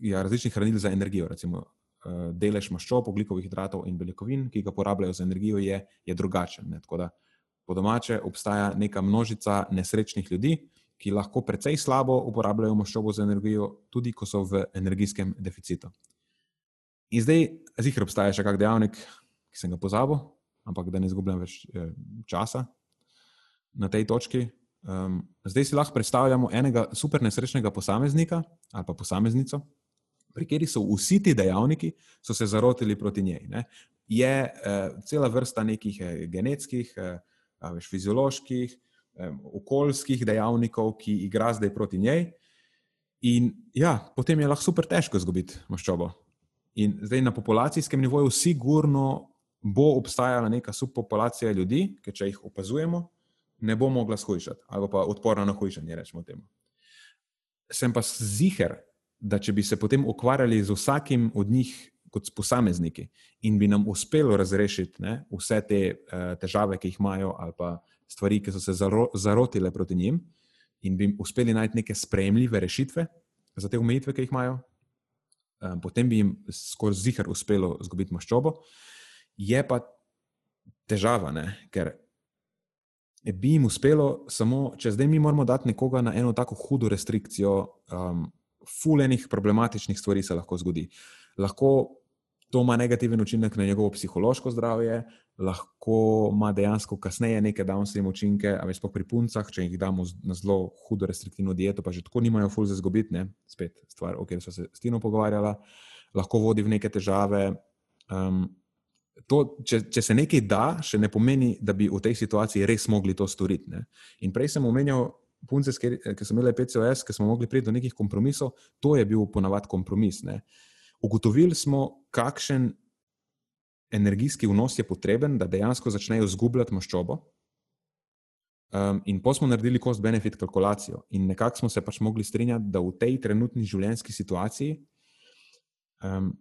ja, različnih hranil za energijo. Recimo, uh, delež maščob, oglikovih hidratov in beljakovin, ki ga porabljajo za energijo, je, je drugačen. Ne? Tako da po domače obstaja neka množica nesrečnih ljudi, ki lahko precej slabo uporabljajo maščobo za energijo, tudi ko so v energijskem deficitu. In zdaj, zihar obstaja še kak dejavnik, ki sem ga pozabil, ampak da ne izgubljam več eh, časa na tej točki. Um, zdaj si lahko predstavljamo enega super nesrečnega posameznika ali pa posameznico, pri kateri so vsi ti dejavniki se zarotili proti njej. Ne. Je uh, cela vrsta nekih uh, genetskih, uh, veš, fizioloških, okoljskih dejavnikov, ki igra zdaj proti njej. In ja, potem je lahko super težko izgubiti maščobo. In zdaj na populacijskem nivoju, sigurno bo obstajala neka subpopulacija ljudi, ki če jih opazujemo, ne bo mogla shujšati ali pa odporna na hujšanje. Rečemo temu. Sem pa ziger, da če bi se potem ukvarjali z vsakim od njih kot posamezniki in bi nam uspelo razrešiti ne, vse te uh, težave, ki jih imajo, ali pa stvari, ki so se zaro, zarotile proti njim, in bi uspeli najti neke sprejemljive rešitve za te omejitve, ki jih imajo, um, potem bi jim skoraj zihar uspelo izgubiti maščobo. Je pa težava, ne, ker bi jim uspelo samo, če zdaj mi moramo dati nekoga na eno tako hudo restrikcijo. Um, Fulejnih problematičnih stvari se lahko zgodi. Lahko to ima negativen učinek na njegovo psihološko zdravje, lahko ima dejansko kasneje neke downstream učinke, a pa pri puncah, če jih damo na zelo hudo restriktivno dieto, pa že tako nimajo ful za zgobiti, ne? spet stvar, o kateri smo se s Tino pogovarjali, lahko vodi v neke težave. Um, to, če, če se nekaj da, še ne pomeni, da bi v tej situaciji res mogli to storiti. Ne? In prej sem omenjal. Punce, ki so imeli PCOS, ki smo mogli priti do nekih kompromisov, to je bil ponavadi kompromis. Ne. Ugotovili smo, kakšen energijski vnos je potreben, da dejansko začnejo zgubljati maščobo. Um, in pa smo naredili cost-benefit kalkulacijo, in nekako smo se pač mogli strinjati, da v tej trenutni življenjski situaciji um,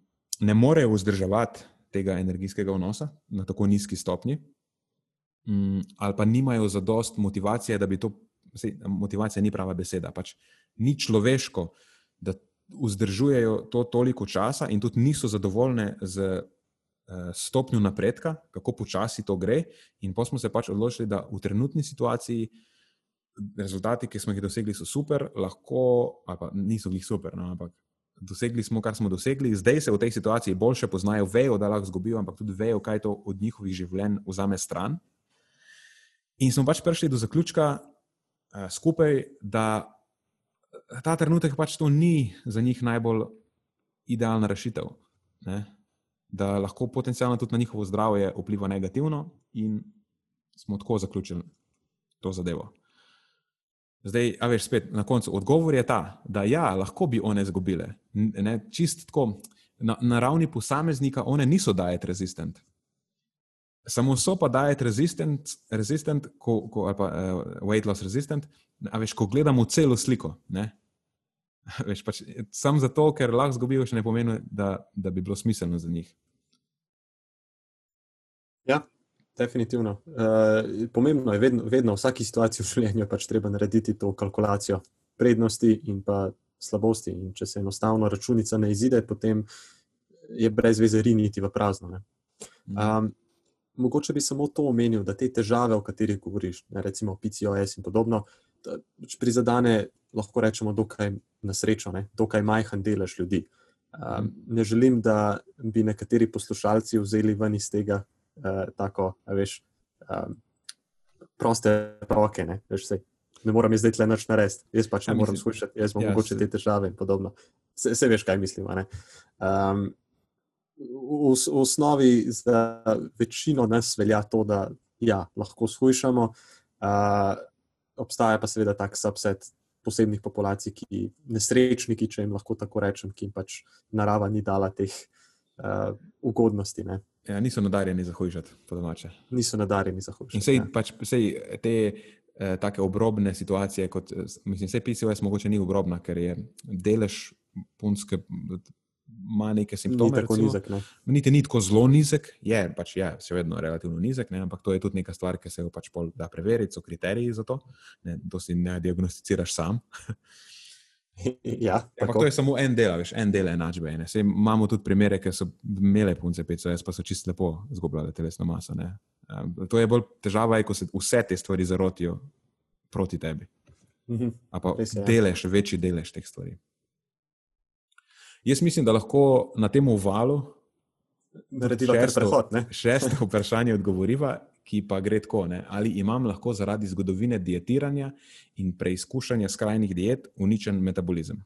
ne morejo vzdrževati tega energijskega vnosa na tako nizki stopni, um, ali pa nimajo zadost motivacije, da bi to, motivacija ni prava beseda, pač ni človeško, da vzdržujejo to toliko časa in tudi niso zadovoljne z uh, stopnjo napredka, kako počasi to gre. In pa smo se pač odločili, da v trenutni situaciji rezultati, ki smo jih dosegli, so super, lahko, pa niso jih super, no, ampak dosegli smo, kar smo dosegli. Zdaj se v tej situaciji boljše poznajo, vejo, da lahko zgubijo, ampak tudi vejo, kaj to od njihovih življenj vzame stran. In smo pač prišli do zaključka uh, skupaj, da ta trenutek pač to ni za njih najbolj idealna rešitev. Ne? Da lahko potencialno tudi na njihovo zdravje vpliva negativno, in smo tako zaključili to zadevo. Zdaj, a veš, spet na koncu odgovor je ta, da ja, lahko bi one izgubile. Čist tako, na, na ravni posameznika, one niso diet resistent. Samo so pa diet resistent, resistent ko, ko, ali pa uh, weight loss resistent, a veš, ko gledamo celo sliko. Ne? Veš, pač, sam zato, ker lahko izgubijo, še ne pomeni, da, da bi bilo smiselno za njih. Ja, definitivno. Uh, pomembno je vedno, vedno v vsaki situaciji v življenju pač treba narediti to kalkulacijo prednosti in pa slabosti. In če se enostavno računica ne izide, potem je brez veze riniti v prazno. Um, mogoče bi samo to omenil, da te težave, o katerih govoriš, ne, recimo PCOS in podobno, pač prizadene, lahko rečemo, dokaj na srečo, ne, dokaj majhen delež ljudi. Um, ne želim, da bi nekateri poslušalci vzeli ven iz tega uh, tako, veš, um, proste roke. Ne, veš, sej, ne moram zdaj le noč narediti, jaz pač ne ja, morem slušati, jaz bom ja, mogoče te težave in podobno. Se, se veš, kaj mislim. Um, v, v osnovi za večino nas velja to, da ja, lahko shujšamo. Uh, obstaja pa seveda tak subset posebnih populacij, ki nesrečniki, če jim lahko tako rečem, ki jim pač narava ni dala teh uh, ugodnosti. Ne. Ja, niso nadarjeni za hujšati, po domače. Niso nadarjeni za hujšati. Sej, ja. pač, sej, te eh, take obrobne situacije, kot mislim, vse PCOS, mogoče ni obrobna, ker je delež punske ima neke simptome. Ni tako recimo, nizek. Ne? Niti ni tako zelo nizek, je pač je, še vedno relativno nizek, ne? ampak to je tudi neka stvar, ki se jo pač da preveriti, so kriteriji za to. Ne? To si ne diagnosticiraš sam. Ja, to je samo en del, veš, en del enačbe. Imamo tudi primere, ki so imele punce PCOS, pa so čisto lepo izgubljale telesno maso. Um, to je bolj težava, ko se vse te stvari zarotijo proti tebi. -hmm. Pa ja. delež, večji delež teh stvari. Jaz mislim, da lahko na tem uvalu naredimo šesto, prehod, šesto vprašanje odgovoriva, ki pa gre tako: ne? ali imam lahko zaradi zgodovine dietiranja in preizkušanja skrajnih diet uničen metabolizem?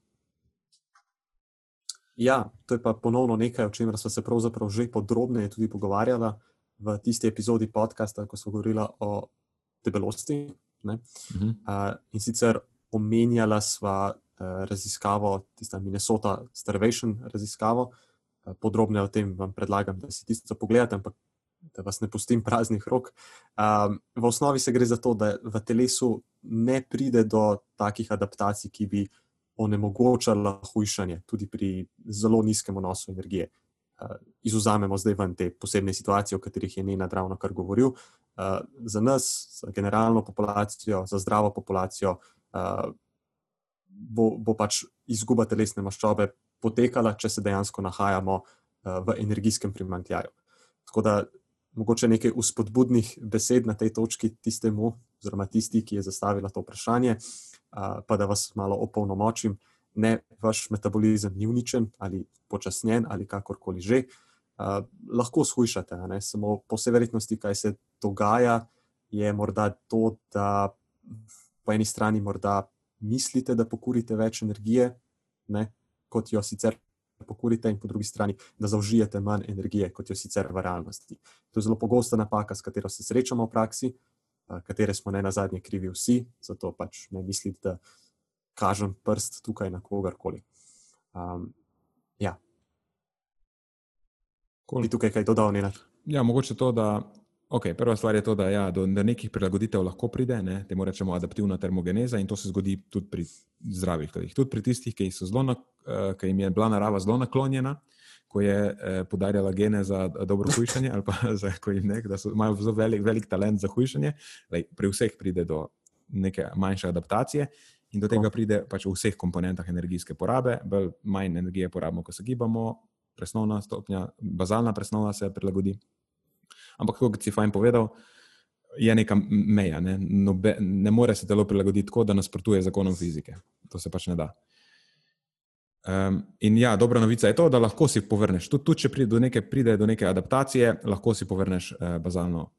Ja, to je pa ponovno nekaj, o čemer smo se pravzaprav že podrobneje tudi pogovarjali v tisti epizodi podcasta, ko smo govorili o debelosti. Uh -huh. uh, in sicer omenjala sva raziskavo, tisto Minnesota Starvation raziskavo. Eh, podrobneje o tem vam predlagam, da si tisto pogledate, ampak da vas ne pustim praznih rok. Um, v osnovi se gre za to, da v telesu ne pride do takih adaptacij, ki bi onemogočala hujšanje, tudi pri zelo nizkem vnosu energije. Uh, izuzamemo zdaj ven te posebne situacije, o katerih je Nena ravno kar govoril. Uh, za nas, za generalno populacijo, za zdravo populacijo, uh, bo, bo pač izguba telesne maščobe potekala, če se dejansko nahajamo uh, v energijskem primankljaju. Tako da mogoče nekaj uspodbudnih besed na tej točki tistemu, oziroma tisti, ki je zastavila to vprašanje, uh, pa da vas malo opolnomočim. Ne, vaš metabolizem ni uničen ali počasnjen ali kakorkoli že. Uh, lahko shujšate, samo po vsej verjetnosti, kaj se dogaja, je morda to, da po eni strani morda mislite, da pokurite več energije, ne, kot jo sicer pokurite, in po drugi strani, da zaužijete manj energije, kot jo sicer v realnosti. To je zelo pogosta napaka, s katero se srečamo v praksi, katere smo ne na zadnje krivi vsi, zato pač ne mislite, da kažem prst tukaj na kogarkoli. Um, ja. Bi tukaj kaj dodal, ne? Ja, mogoče to, da Okay, prva stvar je to, da ja, do, do nekih prilagoditev lahko pride, ne, temu rečemo adaptivna termogeneza in to se zgodi tudi pri zdravih ljudeh. Tudi pri tistih, ki, zelo, uh, ki jim je bila narava zelo naklonjena, ko je uh, podarjala gene za dobro hujšanje, ali pa za, ne, da so, imajo zelo velik, velik talent za hujšanje. Lej, pri vseh pride do neke manjše adaptacije in do tega pride pač v vseh komponentah energijske porabe, bolj manj energije porabimo, ko se gibamo, presnovna stopnja, bazalna presnova se prilagodi. Ampak, kot si fajn povedal, je neka meja. Ne, Nobe, ne more se telo prilagoditi tako, da nasprotuje zakonom fizike. To se pač ne da. Um, in ja, dobra novica je to, da lahko si povrneš. Tudi, tudi če pride do, neke, pride do neke adaptacije, lahko si povrneš uh, bazalno,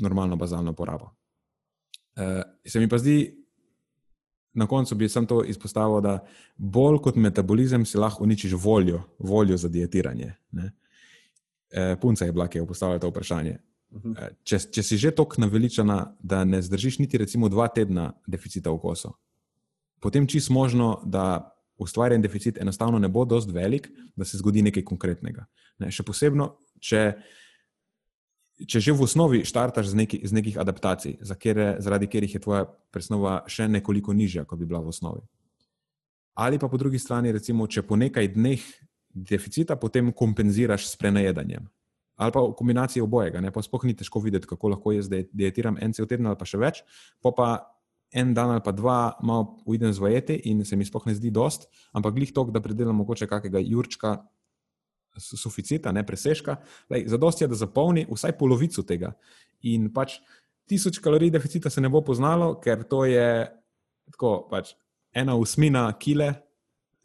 normalno bazalno porabo. Uh, se mi pa zdi na koncu bi sam to izpostavil, da bolj kot metabolizem si lahko uničiš voljo, voljo za dietiranje. E, punca je bila, ki je postavila to vprašanje. E, če, če si že tako naveličana, da ne zdržiš niti recimo dva tedna deficita v kosu, potem čist možno, da ustvarjen deficit enostavno ne bo dovolj velik, da se zgodi nekaj konkretnega. Ne? Še posebno, če, če že v osnovi štartaš z, neki, z nekih adaptacij, za kere, zaradi katerih je tvoja presnova še nekoliko nižja, kot bi bila v osnovi. Ali pa po drugi strani, recimo, če po nekaj dneh deficita potem kompenziraš s prenajedanjem. Ali pa v kombinaciji obojega, ne? pa sploh ni težko videti, kako lahko jaz dietiram en cel teden ali pa še več, pa pa en dan ali pa dva malo uidem zvajeti in se mi sploh ne zdi dost, ampak glih to, da predelam mogoče kakega jurčka suficita, ne preseška. Zadost je, da zapolni vsaj polovico tega. In pač tisoč kalorij deficita se ne bo poznalo, ker to je tako, pač ena usmina kile,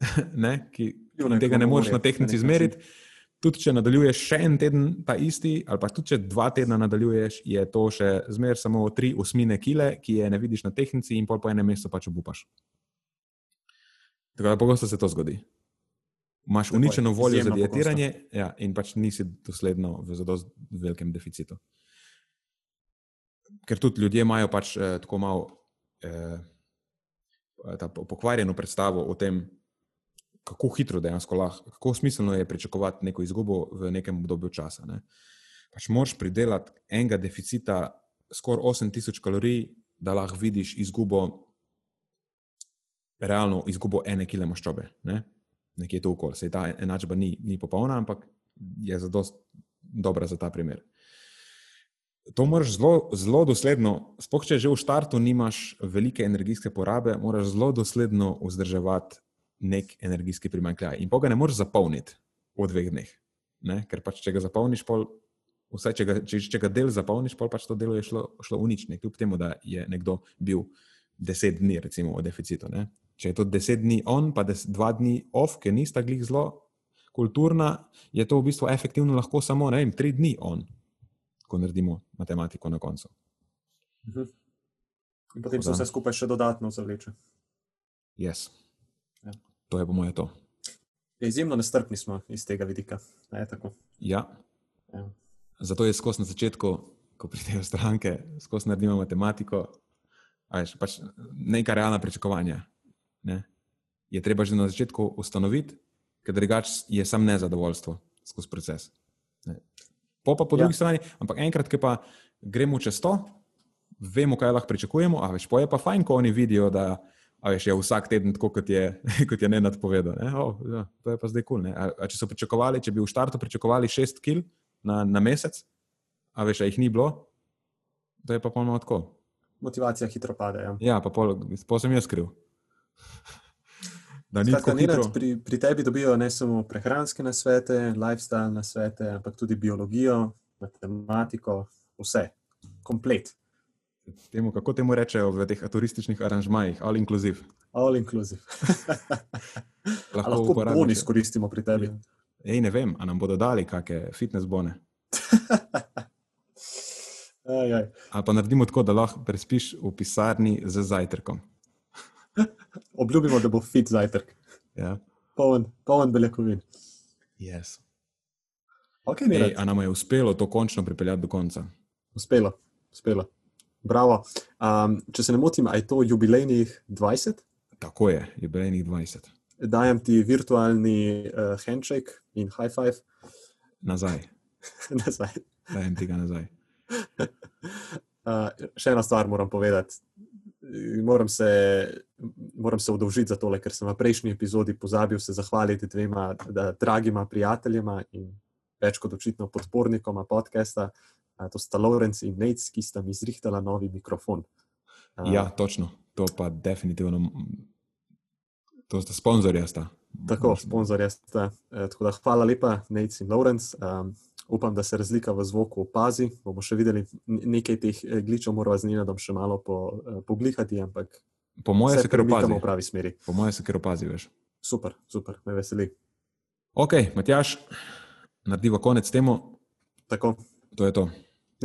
ne, ki tega ne moreš na tehnici izmeriti tudi če nadaljuješ še en teden, ta isti, ali pa tudi če dva tedna nadaljuješ, je to še zmeraj samo tri osmine kile, ki je ne vidiš na tehnici, in pol po enem mesecu pač obupaš. Tako da pogosto se to zgodi. Imáš uničeno voljo za dietiranje ja, in pač nisi dosledno v zelo velikem deficitu. Ker tudi ljudje imajo pač eh, tako malo eh, pokvarjeno predstavo o tem, kako hitro dejansko lahko, kako smiselno je pričakovati neko izgubo v nekem obdobju časa. Ne. Pač moraš pridelati enega deficita, skoraj 8000 kalorij, da lahko vidiš izgubo, realno izgubo ene kile maščobe. Ne. Nekje to okolje. Sej ta enačba ni, ni popolna, ampak je zelo dobra za ta primer. To moraš zelo, zelo dosledno, sploh če že v startu nimaš velike energijske porabe, moraš zelo dosledno vzdrževati nek energijski primankljaj. In pa ga ne moreš zapolniti v dveh dneh. Ne? Ker pač, če ga zapolniš, pol, vse, če, ga, če, če ga del zapolniš, pol pač to delo je šlo, šlo unične, kljub temu, da je nekdo bil deset dni, recimo, v deficitu. Ne? Če je to deset dni on, pa des, dva dni off, ki nista glih zelo kulturna, je to v bistvu efektivno lahko samo vem, tri dni on, ko naredimo matematiko na koncu. Mhm. In potem se vse skupaj še dodatno zavleče. Yes. Ja. To je po mojem to. Ja, izjemno nestrpni smo iz tega vidika. Ja. Ja. Zato je skozi na začetku, ko pridejo stranke, skozi naredimo matematiko, veš, pač neka realna pričakovanja. Ne? Je treba že na začetku ustanoviti, ker drugače je sam nezadovoljstvo skozi proces. Ne? Po pa po ja. drugi strani, ampak enkrat, ki pa gremo čez to, vemo, kaj lahko pričakujemo, a veš, po je pa fajn, ko oni vidijo, da A veš, je vsak teden tako, kot je, kot je ne nadpovedal. Ne? Oh, ja, to je pa zdaj kul. Cool, če so pričakovali, če bi v štartu pričakovali šest kil na, na mesec, a veš, a jih ni bilo, to je pa polno tako. Motivacija hitro pade. Ja, ja pa pol, pol sem jaz skril. Skratka, hitro... pri, pri tebi dobijo ne samo prehranske nasvete, lifestyle nasvete, ampak tudi biologijo, matematiko, vse, komplet. Temu, kako temu rečejo v teh turističnih aranžmajih, all inclusive. All inclusive. lahko lahko boni izkoristimo pri tebi. Ja. Ej, ne vem, ali nam bodo dali kakšne fitness bone. Ali pa naredimo tako, da lahko prespiš v pisarni z zajtrkom. Obljubimo, da bo fit zajtrk. Ja. Poln, poln beljakovin. Yes. Okay, Ej, a nam je uspelo to končno pripeljati do konca? Uspelo, uspelo. Bravo. Um, če se ne motim, je to jubilejnih 20? Tako je, jubilejnih 20. Dajem ti virtualni uh, handshake in high five. Nazaj. nazaj. Dajem ti ga nazaj. uh, še ena stvar moram povedati. Moram se, moram se udovžiti za tole, ker sem v prejšnji epizodi pozabil se zahvaliti dvema da, dragima prijateljema in več kot očitno podpornikoma podcasta, to sta Lorenz in Nec, ki sta mi zrihtala novi mikrofon. Ja, točno. To pa definitivno. To sta sponzorja. Sta. Tako, sponzorja sta. E, tako da hvala lepa, Nec in Lorenz. Um, upam, da se razlika v zvoku opazi. Bomo še videli nekaj teh e, gličev, moramo z njim še malo po, poglihati. Ampak po mojem se kar opazi. V pravi smeri. Po mojem se kar opazi, veš. Super, super, me veseli. Ok, Matjaš, narediva konec temu. Tako. To je to.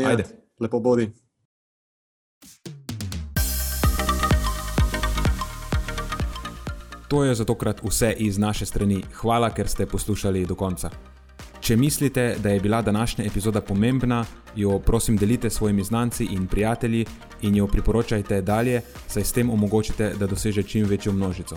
Ajde. Lepo bodi. To je za tokrat vse iz naše strani. Hvala, ker ste poslušali do konca. Če mislite, da je bila današnja epizoda pomembna, jo prosim delite s svojimi znanci in prijatelji in jo priporočajte dalje, saj s tem omogočite, da doseže čim večjo množico.